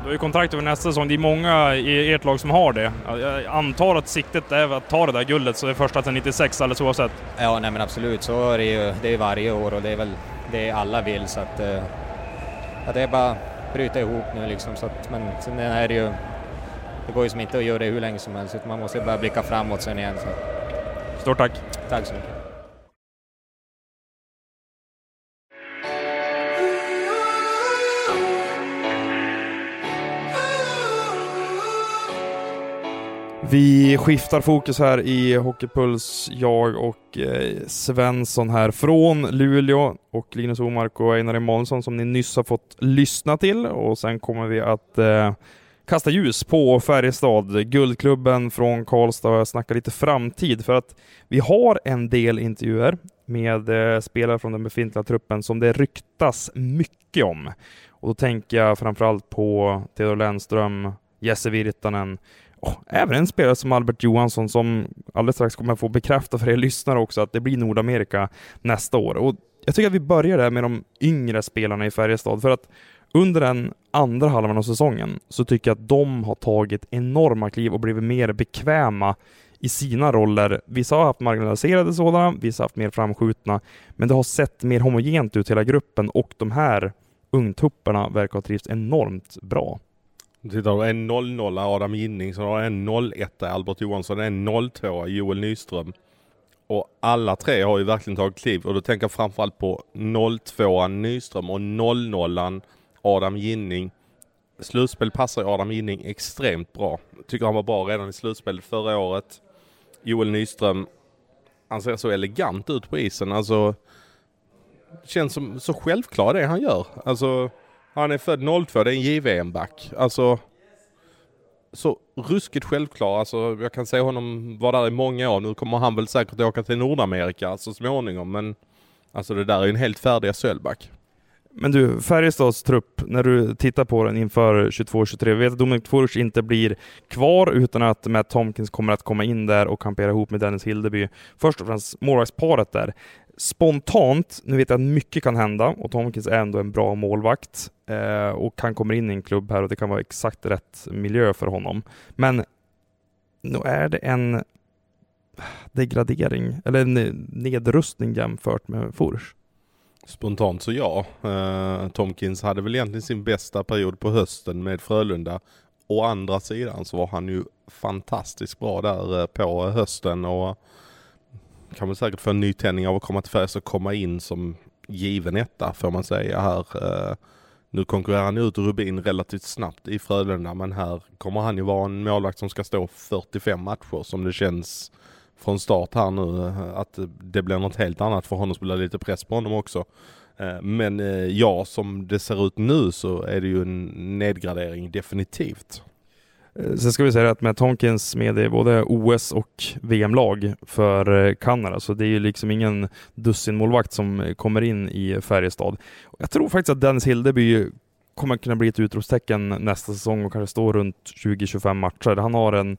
Du har ju kontrakt över nästa säsong, det är många i ert lag som har det. Jag antar att siktet är att ta det där guldet, så det är första till 96 alldeles oavsett. Ja, nej men absolut, så är det ju det är varje år och det är väl det alla vill så att eh, ja, det är bara bryta ihop nu liksom. Så att, men sen är det ju, det går ju som inte att göra det hur länge som helst utan man måste bara blicka framåt sen igen. Så. Stort tack! Tack så mycket! Vi skiftar fokus här i Hockeypuls, jag och eh, Svensson här från Luleå och Linus Omark och Einar Emanuelsson som ni nyss har fått lyssna till och sen kommer vi att eh, kasta ljus på Färjestad, guldklubben från Karlstad och snacka lite framtid för att vi har en del intervjuer med eh, spelare från den befintliga truppen som det ryktas mycket om. Och då tänker jag framförallt på Theodor Lennström, Jesse Virtanen, även en spelare som Albert Johansson som alldeles strax kommer få bekräfta för er lyssnare också att det blir Nordamerika nästa år. Och jag tycker att vi börjar där med de yngre spelarna i Färjestad för att under den andra halvan av säsongen så tycker jag att de har tagit enorma kliv och blivit mer bekväma i sina roller. Vissa har haft marginaliserade sådana, vissa har haft mer framskjutna, men det har sett mer homogent ut hela gruppen och de här ungtupparna verkar ha trivts enormt bra. Tittar du en 00 Adam Ginning, så har en 01 Albert Johansson, en 02 Joel Nyström. Och alla tre har ju verkligen tagit kliv och då tänker jag framförallt på 02 Nyström och 00 Adam Ginning. Slutspel passar ju Adam Ginning extremt bra. Tycker han var bra redan i slutspelet förra året. Joel Nyström, han ser så elegant ut på isen. Alltså, känns som så självklar det han gör. Alltså, han är född 02, det är en JVM-back. Alltså, så ruskigt självklar. Alltså, jag kan se honom vara där i många år. Nu kommer han väl säkert åka till Nordamerika så småningom, men alltså det där är ju en helt färdig Sölback. Men du, Färjestads trupp, när du tittar på den inför 22-23, vi vet att Dominik Tvoric inte blir kvar utan att Matt Tomkins kommer att komma in där och kampera ihop med Dennis Hildeby. Först och främst målvaktsparet där. Spontant, nu vet jag att mycket kan hända och Tomkins är ändå en bra målvakt eh, och han kommer in i en klubb här och det kan vara exakt rätt miljö för honom. Men nu är det en degradering, eller en nedrustning jämfört med Furs. Spontant så ja. Eh, Tomkins hade väl egentligen sin bästa period på hösten med Frölunda. Å andra sidan så var han ju fantastiskt bra där eh, på hösten och kan man säkert få en nytändning av att komma till Färjestad och komma in som given etta får man säga här. Eh, nu konkurrerar han ut Rubin relativt snabbt i Frölunda men här kommer han ju vara en målvakt som ska stå 45 matcher som det känns från start här nu. Eh, att det blir något helt annat för honom, att spela lite press på honom också. Eh, men ja, som det ser ut nu så är det ju en nedgradering definitivt. Eh, sen ska vi säga att med Tonkins med i både OS och VM-lag för eh, Kanada, så det är ju liksom ingen dussinmålvakt som eh, kommer in i Färjestad. Jag tror faktiskt att Dennis Hildeby kommer kunna bli ett utropstecken nästa säsong och kanske stå runt 20-25 matcher. Han har en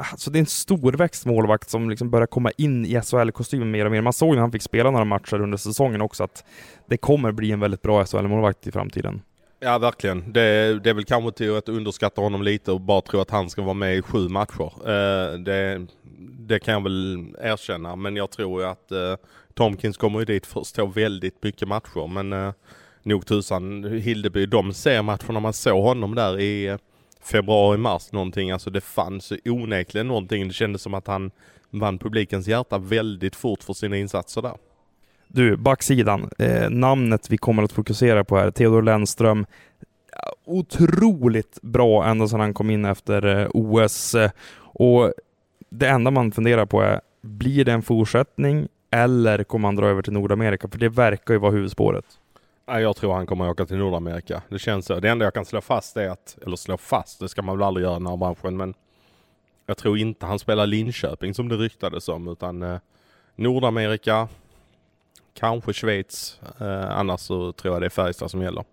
Alltså det är en storväxt målvakt som liksom börjar komma in i SHL-kostymen mer och mer. Man såg när han fick spela några matcher under säsongen också att det kommer bli en väldigt bra SHL-målvakt i framtiden. Ja verkligen. Det, det är väl kanske till att underskatta honom lite och bara tro att han ska vara med i sju matcher. Eh, det, det, kan jag väl erkänna men jag tror ju att eh, Tomkins kommer ju dit för att stå väldigt mycket matcher men eh, nog tusan Hildeby, de ser matcherna man såg honom där i eh, februari, mars någonting. Alltså det fanns onekligen någonting. Det kändes som att han vann publikens hjärta väldigt fort för sina insatser där. Du, backsidan. Eh, namnet vi kommer att fokusera på här, Theodor Lennström. Otroligt bra ända sedan han kom in efter eh, OS. Eh, och det enda man funderar på är, blir det en fortsättning eller kommer han dra över till Nordamerika? För det verkar ju vara huvudspåret. Jag tror han kommer åka till Nordamerika. Det känns så. Det enda jag kan slå fast är att, eller slå fast, det ska man väl aldrig göra i den här branschen, men jag tror inte han spelar Linköping som det ryktades om, utan eh, Nordamerika, kanske Schweiz, eh, annars så tror jag det är Färjestad som gäller.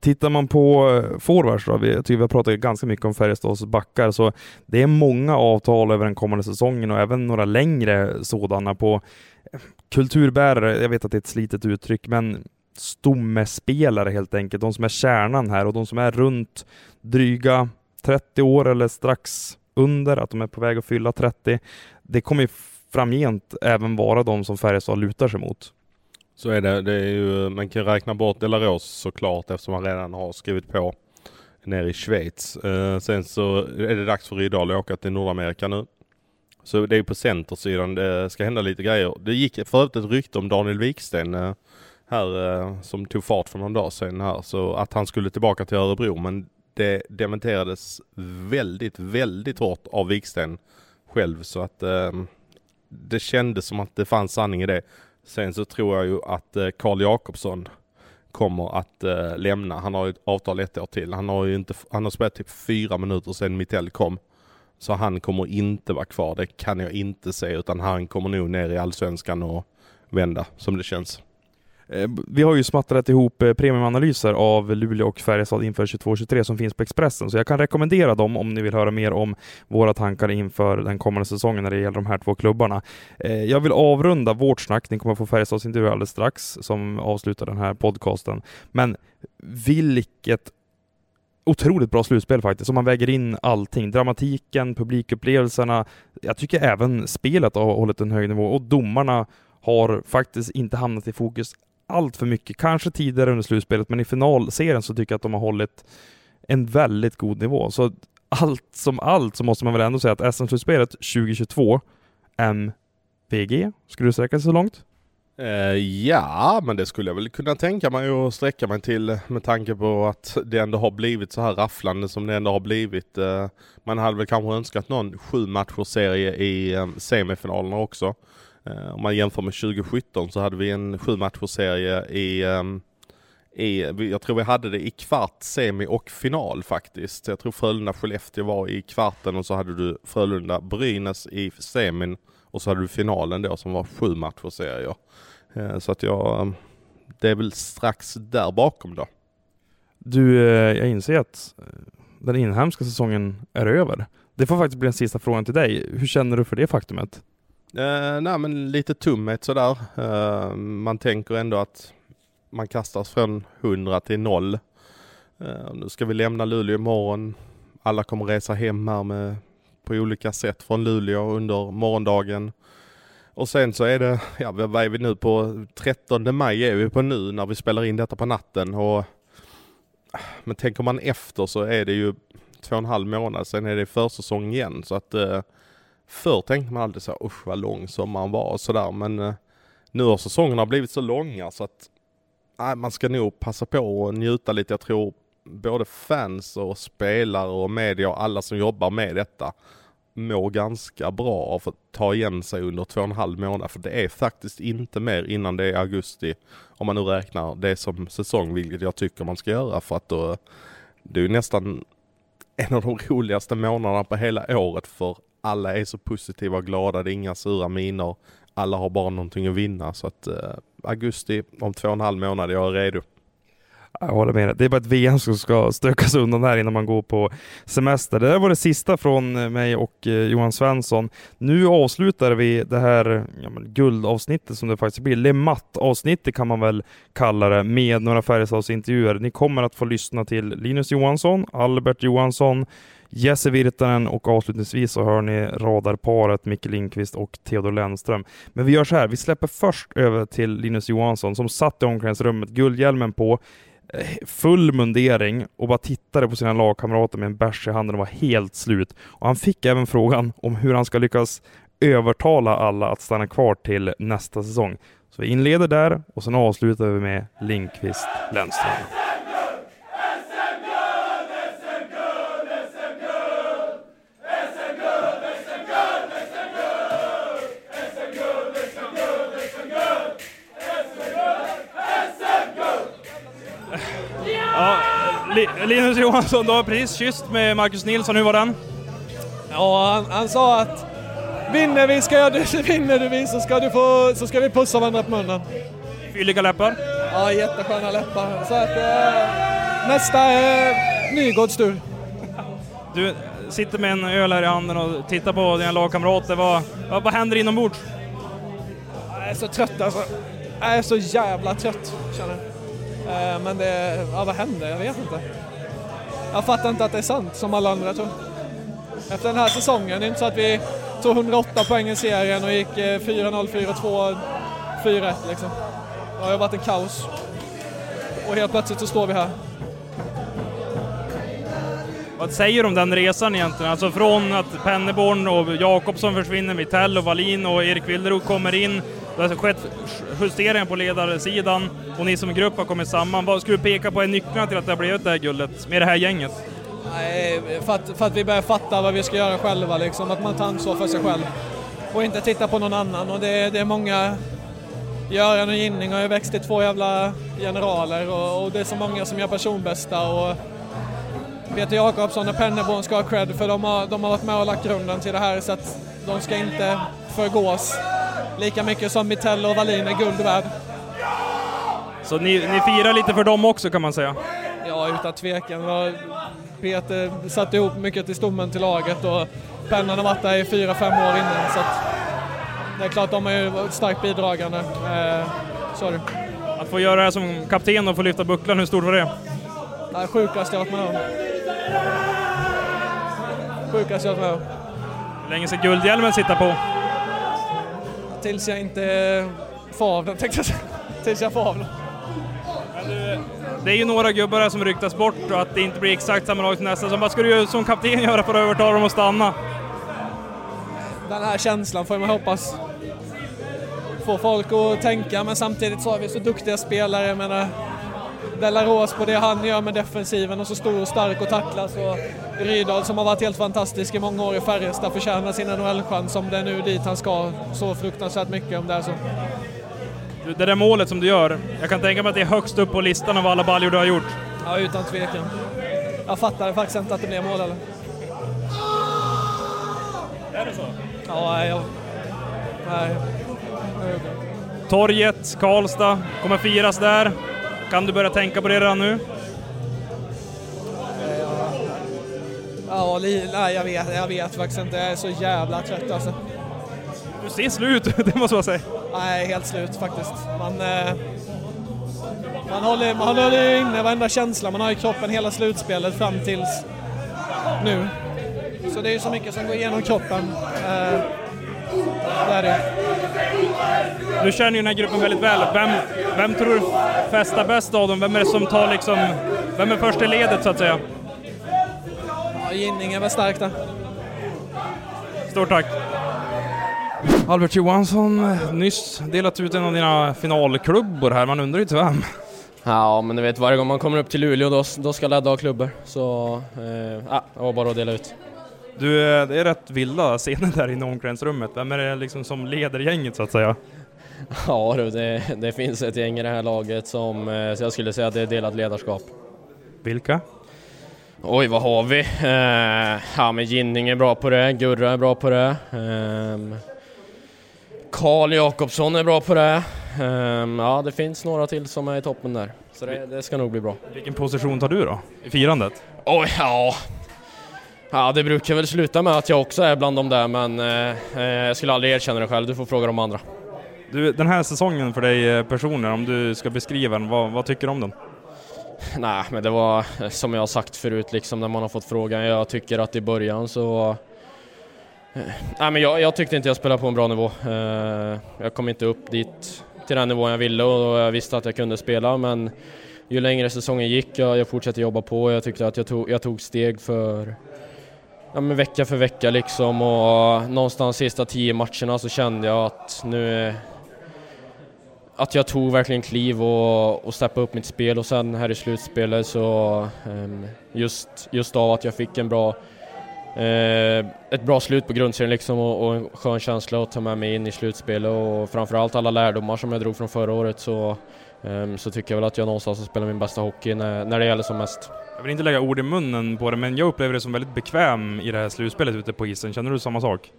Tittar man på eh, forwards då, vi, jag tycker vi har pratat ganska mycket om Färjestads backar, så det är många avtal över den kommande säsongen och även några längre sådana på eh, kulturbärare. Jag vet att det är ett slitet uttryck, men stommespelare helt enkelt. De som är kärnan här och de som är runt dryga 30 år eller strax under, att de är på väg att fylla 30. Det kommer ju framgent även vara de som Färjestad lutar sig mot. Så är det. det är ju, man kan räkna bort Delaros såklart eftersom han redan har skrivit på nere i Schweiz. Eh, sen så är det dags för Rydahl att åka till Nordamerika nu. Så det är på centersidan det ska hända lite grejer. Det gick för övrigt ett rykte om Daniel Wiksten eh, här eh, som tog fart för någon dag sedan här. Så att han skulle tillbaka till Örebro men det dementerades väldigt, väldigt hårt av Viksten själv så att eh, det kändes som att det fanns sanning i det. Sen så tror jag ju att Carl Karl Jakobsson kommer att eh, lämna. Han har ju ett avtal ett år till. Han har ju inte, han har spelat typ fyra minuter sedan Mittell kom. Så han kommer inte vara kvar. Det kan jag inte se utan han kommer nog ner i allsvenskan och vända som det känns. Eh, vi har ju smattrat ihop eh, premiumanalyser av Luleå och Färjestad inför 22-23 som finns på Expressen, så jag kan rekommendera dem om ni vill höra mer om våra tankar inför den kommande säsongen när det gäller de här två klubbarna. Eh, jag vill avrunda vårt snack, ni kommer få Färjestads intervju alldeles strax som avslutar den här podcasten. Men vilket otroligt bra slutspel faktiskt, om man väger in allting. Dramatiken, publikupplevelserna. Jag tycker även spelet har hållit en hög nivå och domarna har faktiskt inte hamnat i fokus allt för mycket. Kanske tidigare under slutspelet, men i finalserien så tycker jag att de har hållit en väldigt god nivå. Så allt som allt så måste man väl ändå säga att SM-slutspelet 2022, MVG, skulle du sträcka sig så långt? Eh, ja, men det skulle jag väl kunna tänka mig att sträcka mig till med tanke på att det ändå har blivit så här rafflande som det ändå har blivit. Eh, man hade väl kanske önskat någon sju matchers serie i eh, semifinalerna också. Eh, om man jämför med 2017 så hade vi en sju serie i ehm, i, jag tror vi hade det i kvart, semi och final faktiskt. Jag tror Frölunda-Skellefteå var i kvarten och så hade du Frölunda-Brynäs i semin och så hade du finalen då som var sju matcher serier. Eh, så att jag, ehm, det är väl strax där bakom då. Du, eh, jag inser att den inhemska säsongen är över. Det får faktiskt bli den sista frågan till dig. Hur känner du för det faktumet? Eh, nej men lite tummet sådär. Eh, man tänker ändå att man kastas från 100 till 0. Eh, nu ska vi lämna Luleå imorgon. Alla kommer resa hem här med, på olika sätt från Luleå under morgondagen. Och sen så är det, ja vad är vi nu på, 13 maj är vi på nu när vi spelar in detta på natten och eh, men tänker man efter så är det ju två och en halv månad, sen är det försäsong igen så att eh, förr tänkte man alltid så usch vad lång sommaren var och sådär men eh, nu har säsongerna blivit så långa så att nej, man ska nog passa på och njuta lite. Jag tror både fans och spelare och media och alla som jobbar med detta mår ganska bra av att ta igen sig under två och en halv månad. För det är faktiskt inte mer innan det är augusti. Om man nu räknar det som säsong, vilket jag tycker man ska göra. För att då, eh, det är ju nästan en av de roligaste månaderna på hela året. För alla är så positiva och glada, det är inga sura miner. Alla har bara någonting att vinna. Så att eh, augusti om två och en halv månad, jag är redo. Jag håller med. Det är bara ett VM som ska stökas undan här innan man går på semester. Det där var det sista från eh, mig och eh, Johan Svensson. Nu avslutar vi det här ja, guldavsnittet som det faktiskt blir. Lematt avsnittet kan man väl kalla det med några Färjestadsintervjuer. Ni kommer att få lyssna till Linus Johansson, Albert Johansson, Jesse Virtanen och avslutningsvis så hör ni radarparet Micke Lindqvist och Theodor Lennström. Men vi gör så här, vi släpper först över till Linus Johansson som satt i omklädningsrummet, guldhjälmen på, eh, full mundering och bara tittade på sina lagkamrater med en bärs i handen och var helt slut. Och han fick även frågan om hur han ska lyckas övertala alla att stanna kvar till nästa säsong. Så vi inleder där och sen avslutar vi med Lindqvist Lennström. Ja, Linus Johansson, du har precis kysst med Marcus Nilsson. Hur var den? Ja, han, han sa att vinner vi, ska jag, [laughs] vinner du vi så ska, du få, så ska vi pussa varandra på munnen. Fylliga läppar? Ja, jättesköna läppar. Så att eh, nästa är Nygårds tur. Du sitter med en öl här i handen och tittar på dina lagkamrater. Vad, vad, vad händer inombords? Jag är så trött alltså. Jag är så jävla trött, känner jag. Eh, men det, ja vad händer? Jag vet inte. Jag fattar inte att det är sant som alla andra tror. Efter den här säsongen, det är inte så att vi tog 108 poäng i serien och gick 4-0, 4-2, 4-1 liksom. Det har ju varit en kaos. Och helt plötsligt så står vi här. Vad säger du om den resan egentligen? Alltså från att Penneborn och Jakobsson försvinner, Vitell och Wallin och Erik Wilderud kommer in. Det har alltså skett justeringar på ledarsidan och ni som grupp har kommit samman. Vad skulle du peka på är nycklarna till att det har blivit det här guldet med det här gänget? Nej, för att, för att vi börjar fatta vad vi ska göra själva, liksom. att man tar ansvar för sig själv och inte titta på någon annan. Och det, det är många, Göran och Ginning har ju växt till två jävla generaler och, och, det är så många som gör personbästa. Och Peter Jakobsson och Penneborn ska ha cred för de har, de har varit med och lagt grunden till det här så att de ska inte förgås lika mycket som Mitell och Wallin är guld värd. Så ni, ni firar lite för dem också kan man säga? Ja, utan tvekan. Peter satte ihop mycket till stommen till laget och Pennan har varit där i fyra, fem år innan. Så det är klart, de är ju starkt bidragande. Eh, det. Att få göra det här som kapten och få lyfta bucklan, hur stort var det? Det är sjukast jag varit med om. Sjukaste jag varit med om. Hur länge ska guldhjälmen sitta på? Tills jag inte får av den tänkte jag säga. Tills jag får av den. Det är ju några gubbar här som ryktas bort och att det inte blir exakt samma lag som nästa säsong. Vad ska du som kapten göra för att övertala dem att stanna? Den här känslan får man hoppas få folk att tänka, men samtidigt så har vi så duktiga spelare. Jag menar, Delaros på det han gör med defensiven och så stor och stark och tacklas. Och Rydahl som har varit helt fantastisk i många år i Färjestad förtjänar sin NHL-chans om det är nu dit han ska så fruktansvärt mycket om det är så. Det där målet som du gör, jag kan tänka mig att det är högst upp på listan av alla baljor du har gjort. Ja, utan tvekan. Jag fattade faktiskt inte att det blev mål eller? Är det så? Ja, jag... Nej. Torget, Karlstad, kommer firas där. Kan du börja tänka på det redan nu? Ja, nej, jag vet, jag vet faktiskt inte. Jag är så jävla trött alltså. Du ser slut [laughs] det måste man säga. Nej, helt slut faktiskt. Man, eh, man, håller, man håller inne varenda känsla man har i kroppen hela slutspelet fram tills nu. Så det är ju så mycket som går igenom kroppen. Eh, det är det. Du känner ju den här gruppen väldigt väl. Vem, vem tror du festar bäst av dem? Vem är det som tar liksom... Vem är först i ledet så att säga? Ja, Ginning är väl stark där. Stort tack! Albert Johansson, nyss delat ut en av dina finalklubbor här. Man undrar ju till vem? Ja, men du vet varje gång man kommer upp till Luleå då, då ska ladda ha klubbor. Så, eh, ja, det var bara att dela ut. Du, eh, det är rätt vilda scener där inne i omklädningsrummet. Vem är det liksom som leder gänget så att säga? Ja du, det, det finns ett gäng i det här laget som, eh, så jag skulle säga att det är delat ledarskap. Vilka? Oj, vad har vi? Eh, ja, men Ginning är bra på det, Gurra är bra på det. Ehm, Karl Jakobsson är bra på det. Ehm, ja, det finns några till som är i toppen där. Så det, det ska nog bli bra. Vilken position tar du då? I firandet? Oj, ja. Ja, det brukar väl sluta med att jag också är bland de där, men eh, eh, jag skulle aldrig erkänna det själv. Du får fråga de andra. Du, den här säsongen för dig eh, personligen, om du ska beskriva den, vad, vad tycker du om den? [laughs] Nej, men det var eh, som jag har sagt förut liksom när man har fått frågan. Jag tycker att i början så... Nej, men jag, jag tyckte inte jag spelade på en bra nivå. Jag kom inte upp dit till den nivån jag ville och jag visste att jag kunde spela, men ju längre säsongen gick, jag, jag fortsatte jobba på jag tyckte att jag tog, jag tog steg för ja, men vecka för vecka liksom och någonstans sista tio matcherna så kände jag att nu att jag tog verkligen kliv och, och steppade upp mitt spel och sen här i slutspelet så ehm, just, just av att jag fick en bra eh, ett bra slut på grundserien liksom och, och en skön känsla att ta med mig in i slutspelet och framförallt alla lärdomar som jag drog från förra året så, så tycker jag väl att jag någonstans har spelat min bästa hockey när, när det gäller som mest. Jag vill inte lägga ord i munnen på det, men jag upplever det som väldigt bekväm i det här slutspelet ute på isen. Känner du samma sak?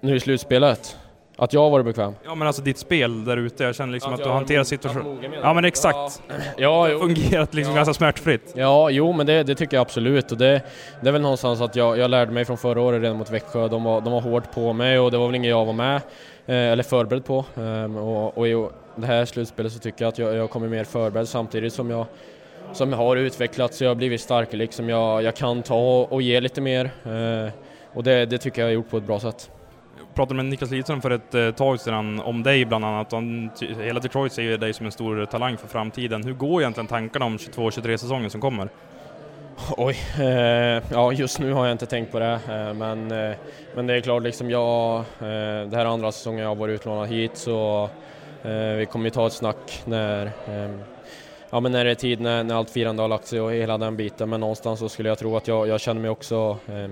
Nu i slutspelet? Att jag har varit bekväm? Ja men alltså ditt spel där ute, jag känner liksom Att att, du hanterar situationen... Ja men exakt! Ja, [laughs] har fungerat liksom ganska smärtfritt. Ja, jo men det, det tycker jag absolut och det, det är väl någonstans att jag, jag lärde mig från förra året redan mot Växjö. De var, de var hårt på mig och det var väl inget jag var med eh, eller förberedd på. Ehm, och, och det här slutspelet så tycker jag att jag, jag kommer mer förberedd samtidigt som jag som jag har utvecklats jag har blivit starkare liksom. Jag, jag kan ta och ge lite mer eh, och det, det tycker jag har gjort på ett bra sätt. Jag pratade med Niklas Lidström för ett eh, tag sedan om dig bland annat. Han, hela Detroit ser ju dig som en stor talang för framtiden. Hur går egentligen tankarna om 22-23 säsongen som kommer? [laughs] Oj, eh, ja just nu har jag inte tänkt på det eh, men, men det är klart liksom jag, eh, det här är andra säsongen jag har varit utlånad hit så Eh, vi kommer ju ta ett snack när, ehm, ja, men när det är tid, när, när allt firande har lagt sig och hela den biten men någonstans så skulle jag tro att jag, jag känner mig också eh,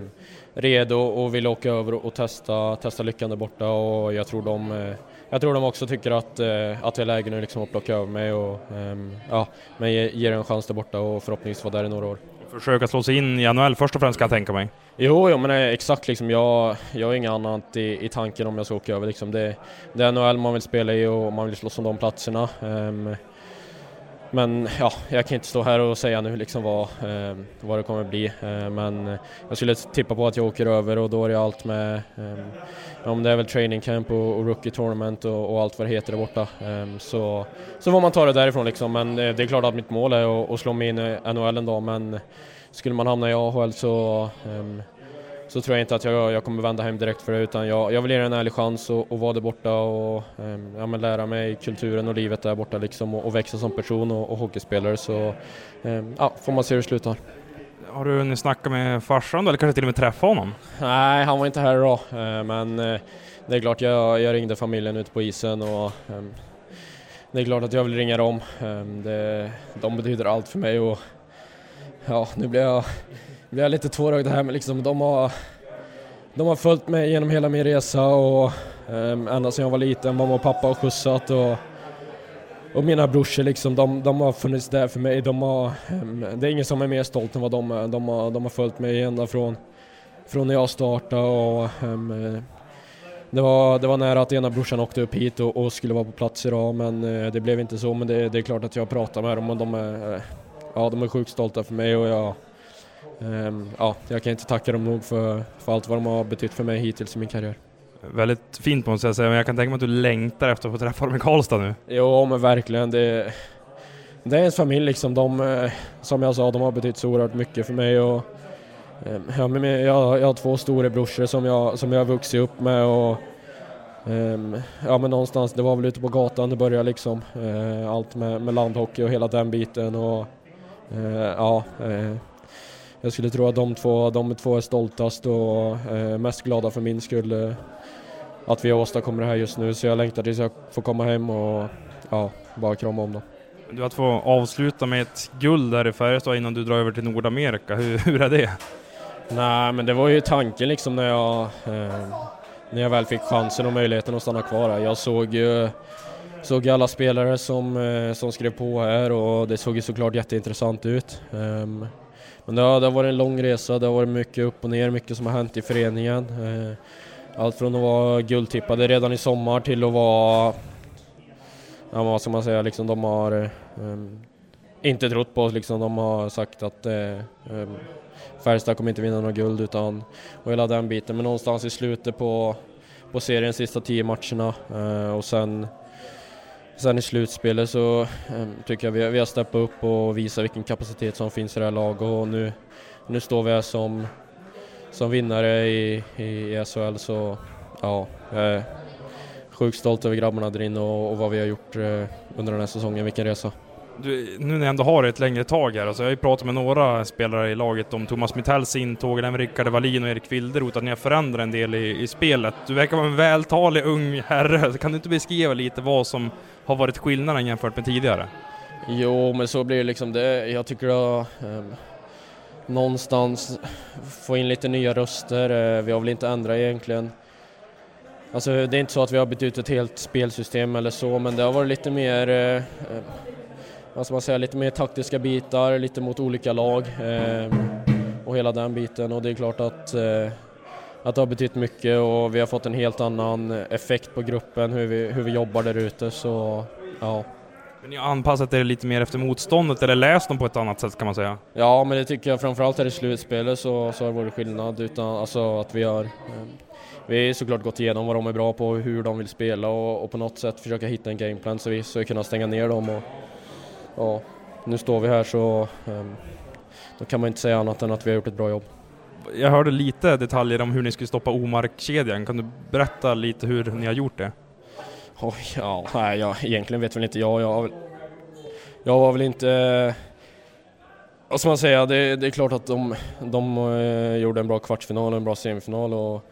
redo och vill åka över och, och testa, testa lyckan där borta och jag tror de eh, jag tror de också tycker att, eh, att det är läge nu liksom att plocka över mig och ehm, ja, men ge, ge det en chans där borta och förhoppningsvis vara där i några år. Försöka slå sig in i NHL först och främst kan jag tänka mig. Jo, jo men exakt liksom. Jag, jag har inget annat i, i tanken om jag ska åka över liksom. Det, det är NHL man vill spela i och man vill slåss om de platserna. Um, men ja, jag kan inte stå här och säga nu liksom vad, eh, vad det kommer bli. Eh, men jag skulle tippa på att jag åker över och då är det allt med eh, Ja, men det är väl training camp och, och rookie tournament och, och allt vad det heter där borta. Ehm, så, så får man ta det därifrån liksom. Men eh, det är klart att mitt mål är att, att slå mig in i NHL en dag men skulle man hamna i AHL så, ehm, så tror jag inte att jag, jag kommer vända hem direkt för det utan jag, jag vill ge det en ärlig chans och, och vara där borta och ehm, ja, lära mig kulturen och livet där borta liksom och, och växa som person och, och hockeyspelare så ehm, ja, får man se hur det slutar. Har du hunnit snacka med farsan då, eller kanske till och med träffa honom? Nej, han var inte här idag, eh, men eh, det är klart jag, jag ringde familjen ute på isen och det är klart att jag vill ringa dem. Det, de betyder allt för mig och ja, nu blir jag, blir jag lite tårögd här men liksom de har, de har följt mig genom hela min resa och um, ända sedan jag var liten, mamma och pappa har skjutsat och, och mina brorsor liksom, de, de har funnits där för mig. De har, um, det är ingen som är mer stolt än vad de är. De har, de har följt mig ända från, från när jag startade och um, det var, det var nära att ena brorsan åkte upp hit och, och skulle vara på plats idag men uh, det blev inte så. Men det, det, är klart att jag pratar med dem och de är, uh, ja, de är sjukt stolta för mig och jag, um, ja, jag kan inte tacka dem nog för, för allt vad de har betytt för mig hittills i min karriär. Väldigt fint måste jag säga, men jag kan tänka mig att du längtar efter att få träffa dem i Karlstad nu. Jo, men verkligen. Det, det är ens familj liksom. De, eh, som jag sa, de har betytt så oerhört mycket för mig. Och, ja, men jag, jag har två storebrorsor som jag, som jag har vuxit upp med. Och, Um, ja men någonstans, det var väl ute på gatan det började liksom. Uh, allt med, med landhockey och hela den biten och ja. Uh, jag skulle tro att de två, de två är stoltast och mest glada för min skull att vi åstadkommer det här just nu. Så jag längtar tills jag får komma hem och ja, bara krama om dem. Du att få avsluta med ett guld där i Färjestad innan du drar över till Nordamerika, hur, [laughs] hur är det? Nej men det var ju tanken liksom när jag när jag väl fick chansen och möjligheten att stanna kvar här. Jag såg ju såg alla spelare som, eh, som skrev på här och det såg ju såklart jätteintressant ut. Ehm, men det har, det har varit en lång resa, det har varit mycket upp och ner, mycket som har hänt i föreningen. Eh, allt från att vara guldtippade redan i sommar till att vara, ja vad ska man säga, liksom de har um, inte trott på oss liksom. De har sagt att um, Färjestad kommer inte vinna något guld utan och hela den biten. Men någonstans i slutet på, på seriens sista tio matcherna uh, och sen Sen i slutspelet så eh, tycker jag vi, vi har steppat upp och visat vilken kapacitet som finns i det här laget och nu, nu står vi här som, som vinnare i, i SHL så ja, jag är sjukt stolt över grabbarna där inne och, och vad vi har gjort eh, under den här säsongen, vilken resa. Du, nu när jag ändå har det ett längre tag här, alltså jag har ju pratat med några spelare i laget om Thomas Mittells intåg, även Rickard Wallin och Erik Wilderoth, att ni har förändrat en del i, i spelet. Du verkar vara en vältalig ung herre, [laughs] kan du inte beskriva lite vad som har varit skillnaden jämfört med tidigare? Jo, men så blir det liksom det. Jag tycker att um, ehm, någonstans få in lite nya röster. Uh, vi har väl inte ändrat egentligen. Alltså det är inte så att vi har bytt ut ett helt spelsystem eller så, men det har varit lite mer uh, vad ska man säga, lite mer taktiska bitar, lite mot olika lag eh, och hela den biten och det är klart att, eh, att det har betytt mycket och vi har fått en helt annan effekt på gruppen, hur vi, hur vi jobbar där ute så ja. Men ni har anpassat er lite mer efter motståndet eller läst dem på ett annat sätt kan man säga? Ja, men det tycker jag framförallt här i slutspelet så, så har det varit skillnad utan alltså att vi har eh, vi har såklart gått igenom vad de är bra på, hur de vill spela och, och på något sätt försöka hitta en gameplan så vi ska kunna stänga ner dem och, ja, nu står vi här så um, då kan man inte säga annat än att vi har gjort ett bra jobb. Jag hörde lite detaljer om hur ni skulle stoppa Omark-kedjan. Kan du berätta lite hur ni har gjort det? Oh, ja, nej, jag, egentligen vet väl inte jag. Jag, jag var väl inte... Vad ska man säga? Det, det är klart att de, de uh, gjorde en bra kvartsfinal och en bra semifinal och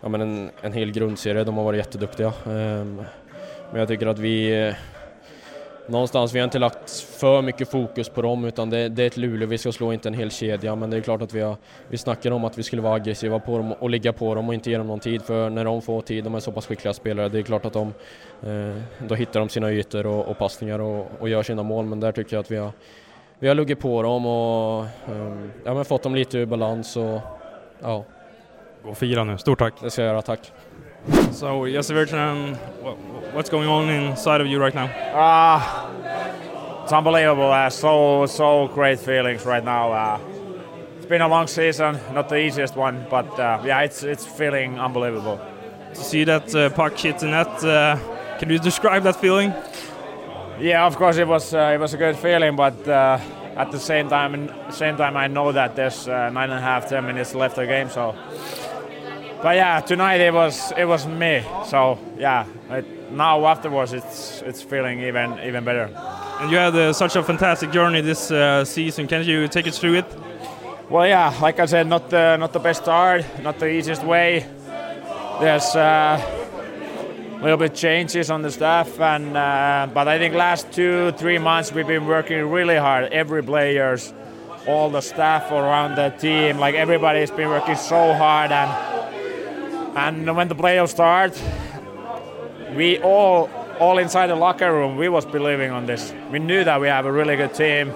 ja, men en, en hel grundserie. De har varit jätteduktiga. Um, men jag tycker att vi någonstans, vi har inte lagt för mycket fokus på dem utan det, det är ett Luleå, vi ska slå inte en hel kedja men det är klart att vi, har, vi snackar om att vi skulle vara aggressiva på dem och ligga på dem och inte ge dem någon tid för när de får tid, de är så pass skickliga spelare, det är klart att de eh, då hittar de sina ytor och, och passningar och, och, gör sina mål men där tycker jag att vi har vi har luggit på dem och eh, ja, men fått dem lite ur balans och ja. Gå och fira nu, stort tack! Det ska jag göra, tack! So, Jesse Virtanen, what's going on inside of you right now? Uh, it's unbelievable. Uh, so, so great feelings right now. Uh, it's been a long season, not the easiest one, but uh, yeah, it's it's feeling unbelievable. To see that uh, puck hit the net, uh, can you describe that feeling? Yeah, of course it was uh, it was a good feeling, but at the same time, same time, I know that there's uh, nine and a half, ten minutes left of the game. So, but yeah, tonight it was it was me. So yeah, it, now afterwards it's it's feeling even even better. And you had uh, such a fantastic journey this uh, season. Can you take us through it? Well, yeah, like I said, not the not the best start, not the easiest way. There's uh, a little bit changes on the staff, and uh, but I think last two three months we've been working really hard. Every players, all the staff around the team, like everybody's been working so hard, and and when the playoffs start, we all all inside the locker room we was believing on this. We knew that we have a really good team.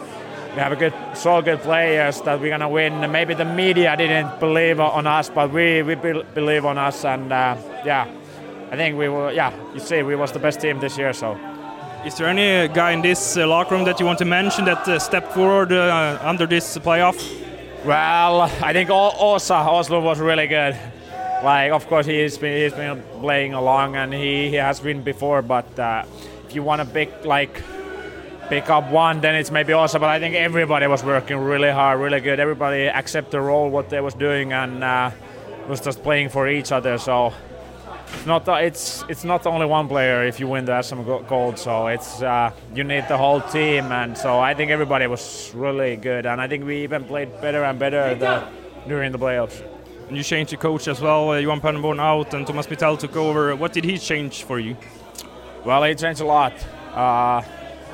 We have a good, so good players that we're gonna win. Maybe the media didn't believe on us, but we we be- believe on us, and uh, yeah, I think we were. Yeah, you see, we was the best team this year. So Is there any guy in this uh, locker room that you want to mention that uh, stepped forward uh, under this playoff? Well, I think O- Osa Oslo was really good. Like, of course, he's been he's been playing along, and he, he has been before. But uh, if you want to pick like pick up one, then it's maybe Osa. But I think everybody was working really hard, really good. Everybody accept the role what they was doing, and uh, was just playing for each other. So it's not it's it's not only one player if you win the Go- Gold. So it's uh, you need the whole team, and so I think everybody was really good, and I think we even played better and better the, during the playoffs. And you changed your coach as well. Uh, Johan Pernborn out and Thomas Mitell took over. What did he change for you? Well, he changed a lot. Uh,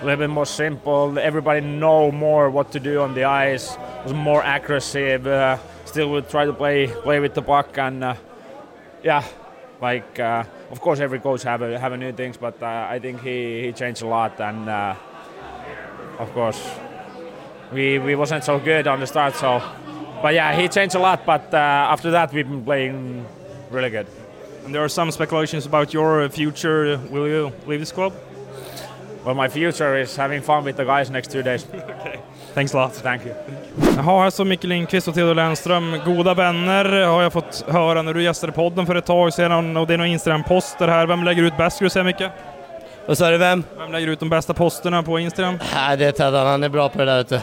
a little bit more simple. Everybody know more what to do on the ice. It was more aggressive. Uh, still, would try to play play with the puck and uh, yeah, like uh, of course every coach have a, have a new things, but uh, I think he, he changed a lot and uh, of course we we wasn't so good on the start. So, but yeah, he changed a lot. But uh, after that, we've been playing really good. And there are some speculations about your future. Will you leave this club? Well, my future is having fun with the guys next two days. [laughs] okay. Thanks a lot. Thank you. Jaha, alltså Micke Lindqvist och Theodor Lennström, goda vänner har jag fått höra när du gästade podden för ett tag sedan och det är några Instagram-poster här. Vem lägger ut bäst skulle du säga Micke? Vad sa du, vem? Vem lägger ut de bästa posterna på Instagram? Nej, det är Teddan, han är bra på det där ute.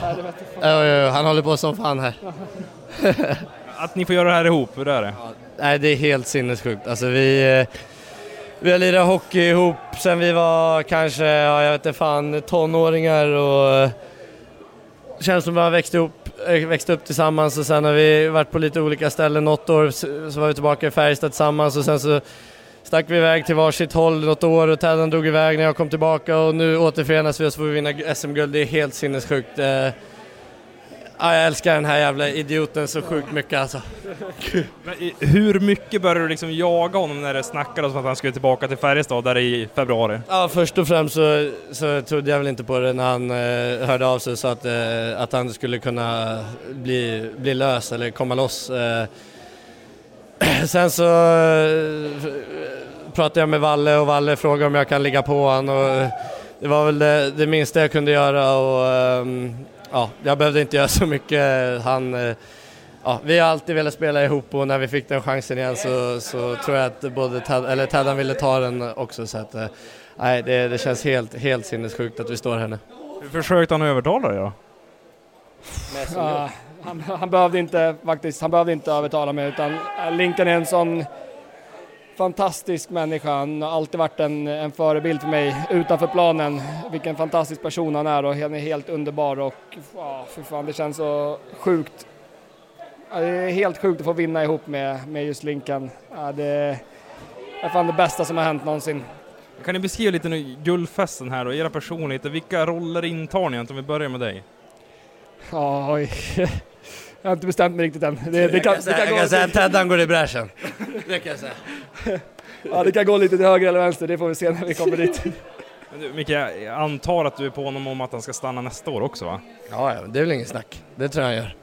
Jo, han håller på som fan här. [laughs] Att ni får göra det här ihop, hur är det? Nej, det är helt sinnessjukt. Alltså vi, eh, vi har lirat hockey ihop sen vi var kanske, ja, jag vet inte fan, tonåringar och eh, känns som vi har växt upp, eh, växt upp tillsammans och sen har vi varit på lite olika ställen. Något år så så var vi tillbaka i Färjestad tillsammans och sen så stack vi iväg till varsitt håll något år och Teddan drog iväg när jag kom tillbaka och nu återförenas vi och så får vi vinna SM-guld. Det är helt sinnessjukt. Eh, Ja, jag älskar den här jävla idioten så sjukt mycket alltså. Hur mycket började du liksom jaga honom när det snackades om att han skulle tillbaka till Färjestad där i februari? Ja, först och främst så, så trodde jag väl inte på det när han eh, hörde av sig sa att, eh, att han skulle kunna bli, bli lös eller komma loss. Eh, [clears throat] sen så eh, pratade jag med Valle och Valle frågade om jag kan ligga på han och eh, det var väl det, det minsta jag kunde göra och ehm, ja, jag behövde inte göra så mycket. Han, eh, ja, vi har alltid velat spela ihop och när vi fick den chansen igen så, så tror jag att både Ted, eller Teddan ville ta den också så att nej, det, det känns helt, helt sinnessjukt att vi står här nu. Hur försökte han övertala dig då? Ja, han, han behövde inte faktiskt, han behövde inte övertala mig utan äh, Lincoln är en sån fantastisk människa. Han har alltid varit en, en förebild för mig utanför planen. Vilken fantastisk person han är och han är helt underbar och ja, för fan det känns så sjukt. Det är helt sjukt att få vinna ihop med, med just Lincoln. Det är fan det bästa som har hänt någonsin. Kan ni beskriva lite nu guldfesten här och era personligheter? Vilka roller intar ni? Om vi börjar med dig. Oj. [laughs] Jag har inte bestämt mig riktigt än. Det, det Jag kan säga- jag gå kan säga att Teddan går i bräschen. Det kan jag säga. Ja, det kan gå lite till höger eller vänster, det får vi se när vi kommer dit. Men du, Micke, jag antar att du är på honom om att han ska stanna nästa år också va? Ja, det är väl ingen snack. Det tror jag han gör.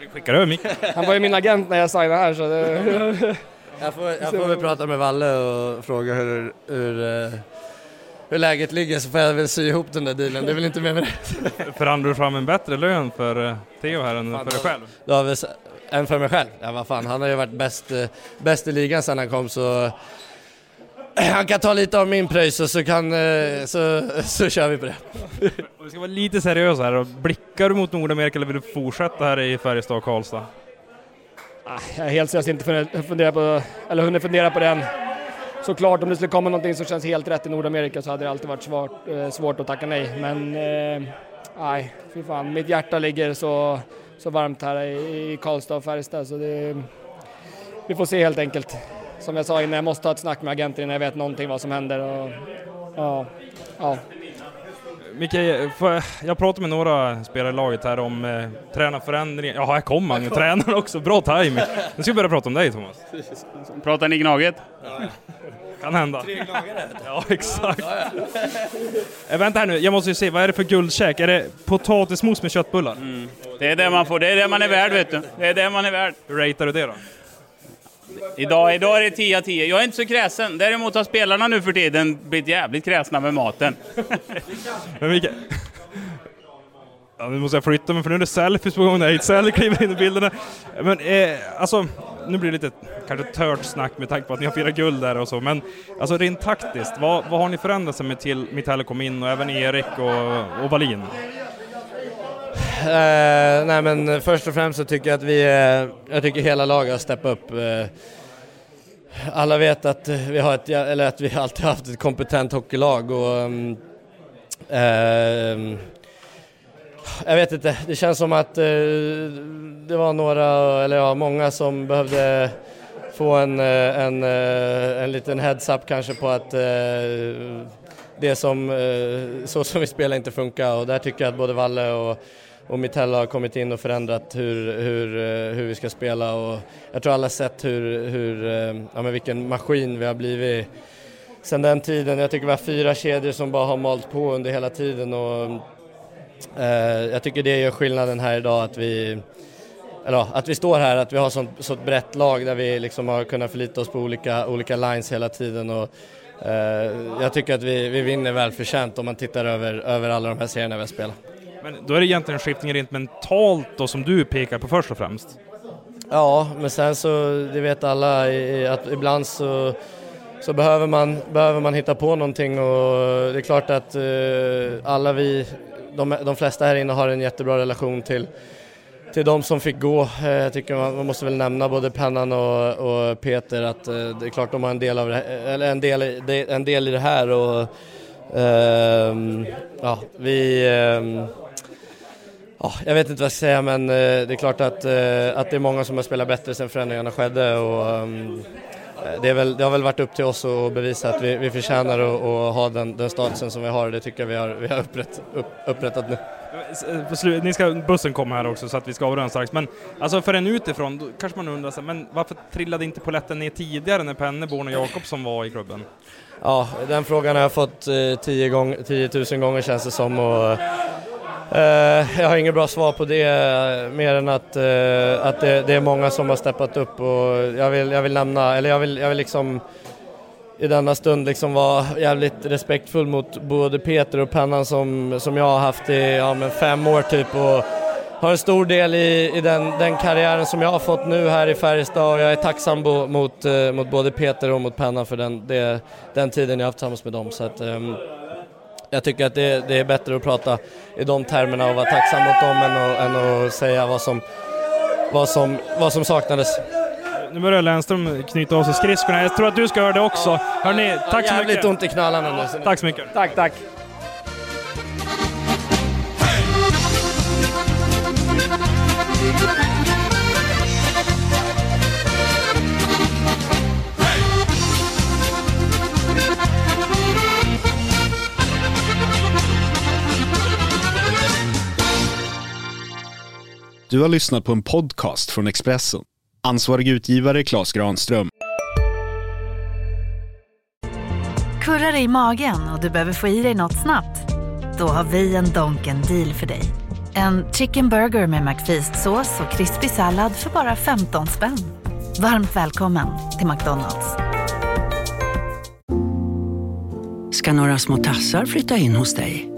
Vi skickar över Micke. Han var ju min agent när jag signade här så det... Jag får, jag får väl prata med Valle och fråga hur, hur, eh, hur läget ligger så får jag väl sy ihop den där dealen. Det är väl inte mer med det. Förhandlar du fram en bättre lön för eh, Theo här än för dig själv? Då har vi, s- än för mig själv. Ja vad fan, han har ju varit bäst, eh, bäst i ligan sedan han kom så han kan ta lite av min pröjs och så, kan, eh, så, så kör vi på det. Vi ska vara lite seriösa här, blickar du mot Nordamerika eller vill du fortsätta här i Färjestad och Karlstad? Ah, Jag är helt seriöst inte funder- funderat på, eller hunnit fundera på den. Såklart om det skulle komma någonting som känns helt rätt i Nordamerika så hade det alltid varit svårt, eh, svårt att tacka nej. Men eh, nej, fy fan. Mitt hjärta ligger så, så varmt här i, i Karlstad och Färjestad så det, vi får se helt enkelt. Som jag sa innan, jag måste ha ett snack med agenten innan jag vet någonting vad som händer. Och, ja, ja. Micke, jag- pratade med några spelare i laget här om eh, tränarförändringar. Ja, här kom han, tränaren också. Bra timing. Nu ska vi börja prata om dig Thomas. Pratar ni Gnaget? Kan hända. Ja, exakt. Eh, vänta här nu, jag måste ju se, vad är det för guldkäk? Är det potatismos med köttbullar? Det är det man får, det är det man är värd vet du. Det är det man är värd. Hur ratear du det då? Idag, idag är det 10 av 10. Jag är inte så kräsen. Däremot har spelarna nu för tiden blivit jävligt kräsna med maten. [laughs] Men Mikael... Ja, nu måste jag flytta mig för nu är det selfies på gång när Ejdsell kliver in i bilderna. Men eh, alltså, nu blir det lite kanske tört snack med tanke på att ni har firat guld där och så, men alltså rent taktiskt, vad, vad har ni förändrat sen med till Mitell kom in och även Erik och, och Wallin? Eh, nej men först och främst så tycker jag att vi, eh, jag tycker hela laget har steppat upp. Eh, alla vet att vi har ett, eller att vi alltid har haft ett kompetent hockeylag och mm, ehm, jag vet inte, det känns som att eh, det var några, eller ja, många som behövde få en, eh, en, eh, en liten heads-up kanske på att det som, så som vi spelar inte funkar och där tycker jag att både Valle och, och Mitella har kommit in och förändrat hur, hur, eh, hur vi ska spela och jag tror alla har sett hur, hur, eh, ja, men vilken maskin vi har blivit sen den tiden. Jag tycker vi har fyra kedjor som bara har malt på under hela tiden och eh, jag tycker det gör skillnaden här idag att vi eller ja, att vi står här, att vi har sånt, så brett lag där vi liksom har kunnat förlita oss på olika, olika lines hela tiden och eh, jag tycker att vi, vi vinner välförtjänt om man tittar över, över alla de här serierna vi har spelat. Men då är det egentligen skiftningar rent mentalt då som du pekar på först och främst? Ja, men sen så, det vet alla, att ibland så, så behöver, man, behöver man hitta på någonting och det är klart att eh, alla vi, de, de flesta här inne har en jättebra relation till, till de som fick gå. Eh, jag tycker man, man måste väl nämna både Pennan och, och Peter att eh, det är klart de har en del, av det, eller en del, i- det- en del i det här och ehm, ja, vi ehm, Ja, jag vet inte vad jag ska säga men eh, det är klart att, eh, att det är många som har spelat bättre sen förändringarna skedde och ehm, eh, det, väl, det har väl varit upp till oss att bevisa att vi, vi förtjänar att, att ha den, den statusen som vi har och det tycker jag vi har, vi har upprätt, upp, upprättat nu. Ni ska, bussen kommer här också så att vi ska avrunda strax. Men alltså för en utifrån, då kanske man undrar här, men varför trillade inte poletten ner tidigare när Penneborn och Jakobsson var i klubben? Ja, den frågan har jag fått eh, 10, gång, 10 000 gånger känns det som och eh, jag har inget bra svar på det eh, mer än att, eh, att det, det är många som har steppat upp och jag vill, jag vill nämna, eller jag vill, jag vill liksom i denna stund liksom vara jävligt respektfull mot både Peter och Pennan som, som jag har haft i ja, men fem år typ och har en stor del i, i den, den karriären som jag har fått nu här i Färjestad och jag är tacksam bo, mot, eh, mot både Peter och mot Pennan för den, det, den tiden jag har haft tillsammans med dem. Så att, ehm, jag tycker att det, det är bättre att prata i de termerna och vara tacksam mot dem än att, än att säga vad som, vad, som, vad som saknades. Nu börjar Lennström knyta av sig skridskorna. Jag tror att du ska göra det också. Hörni, tack så Jävligt mycket. ont i knallarna nu. Tack så mycket. Tack, tack. Du har lyssnat på en podcast från Expressen. Ansvarig utgivare Klas Granström. Kurrar i magen och du behöver få i dig något snabbt? Då har vi en Donken deal för dig. En chicken burger med McFeast-sås och krispig sallad för bara 15 spänn. Varmt välkommen till McDonalds. ska några små tassar flytta in hos dig.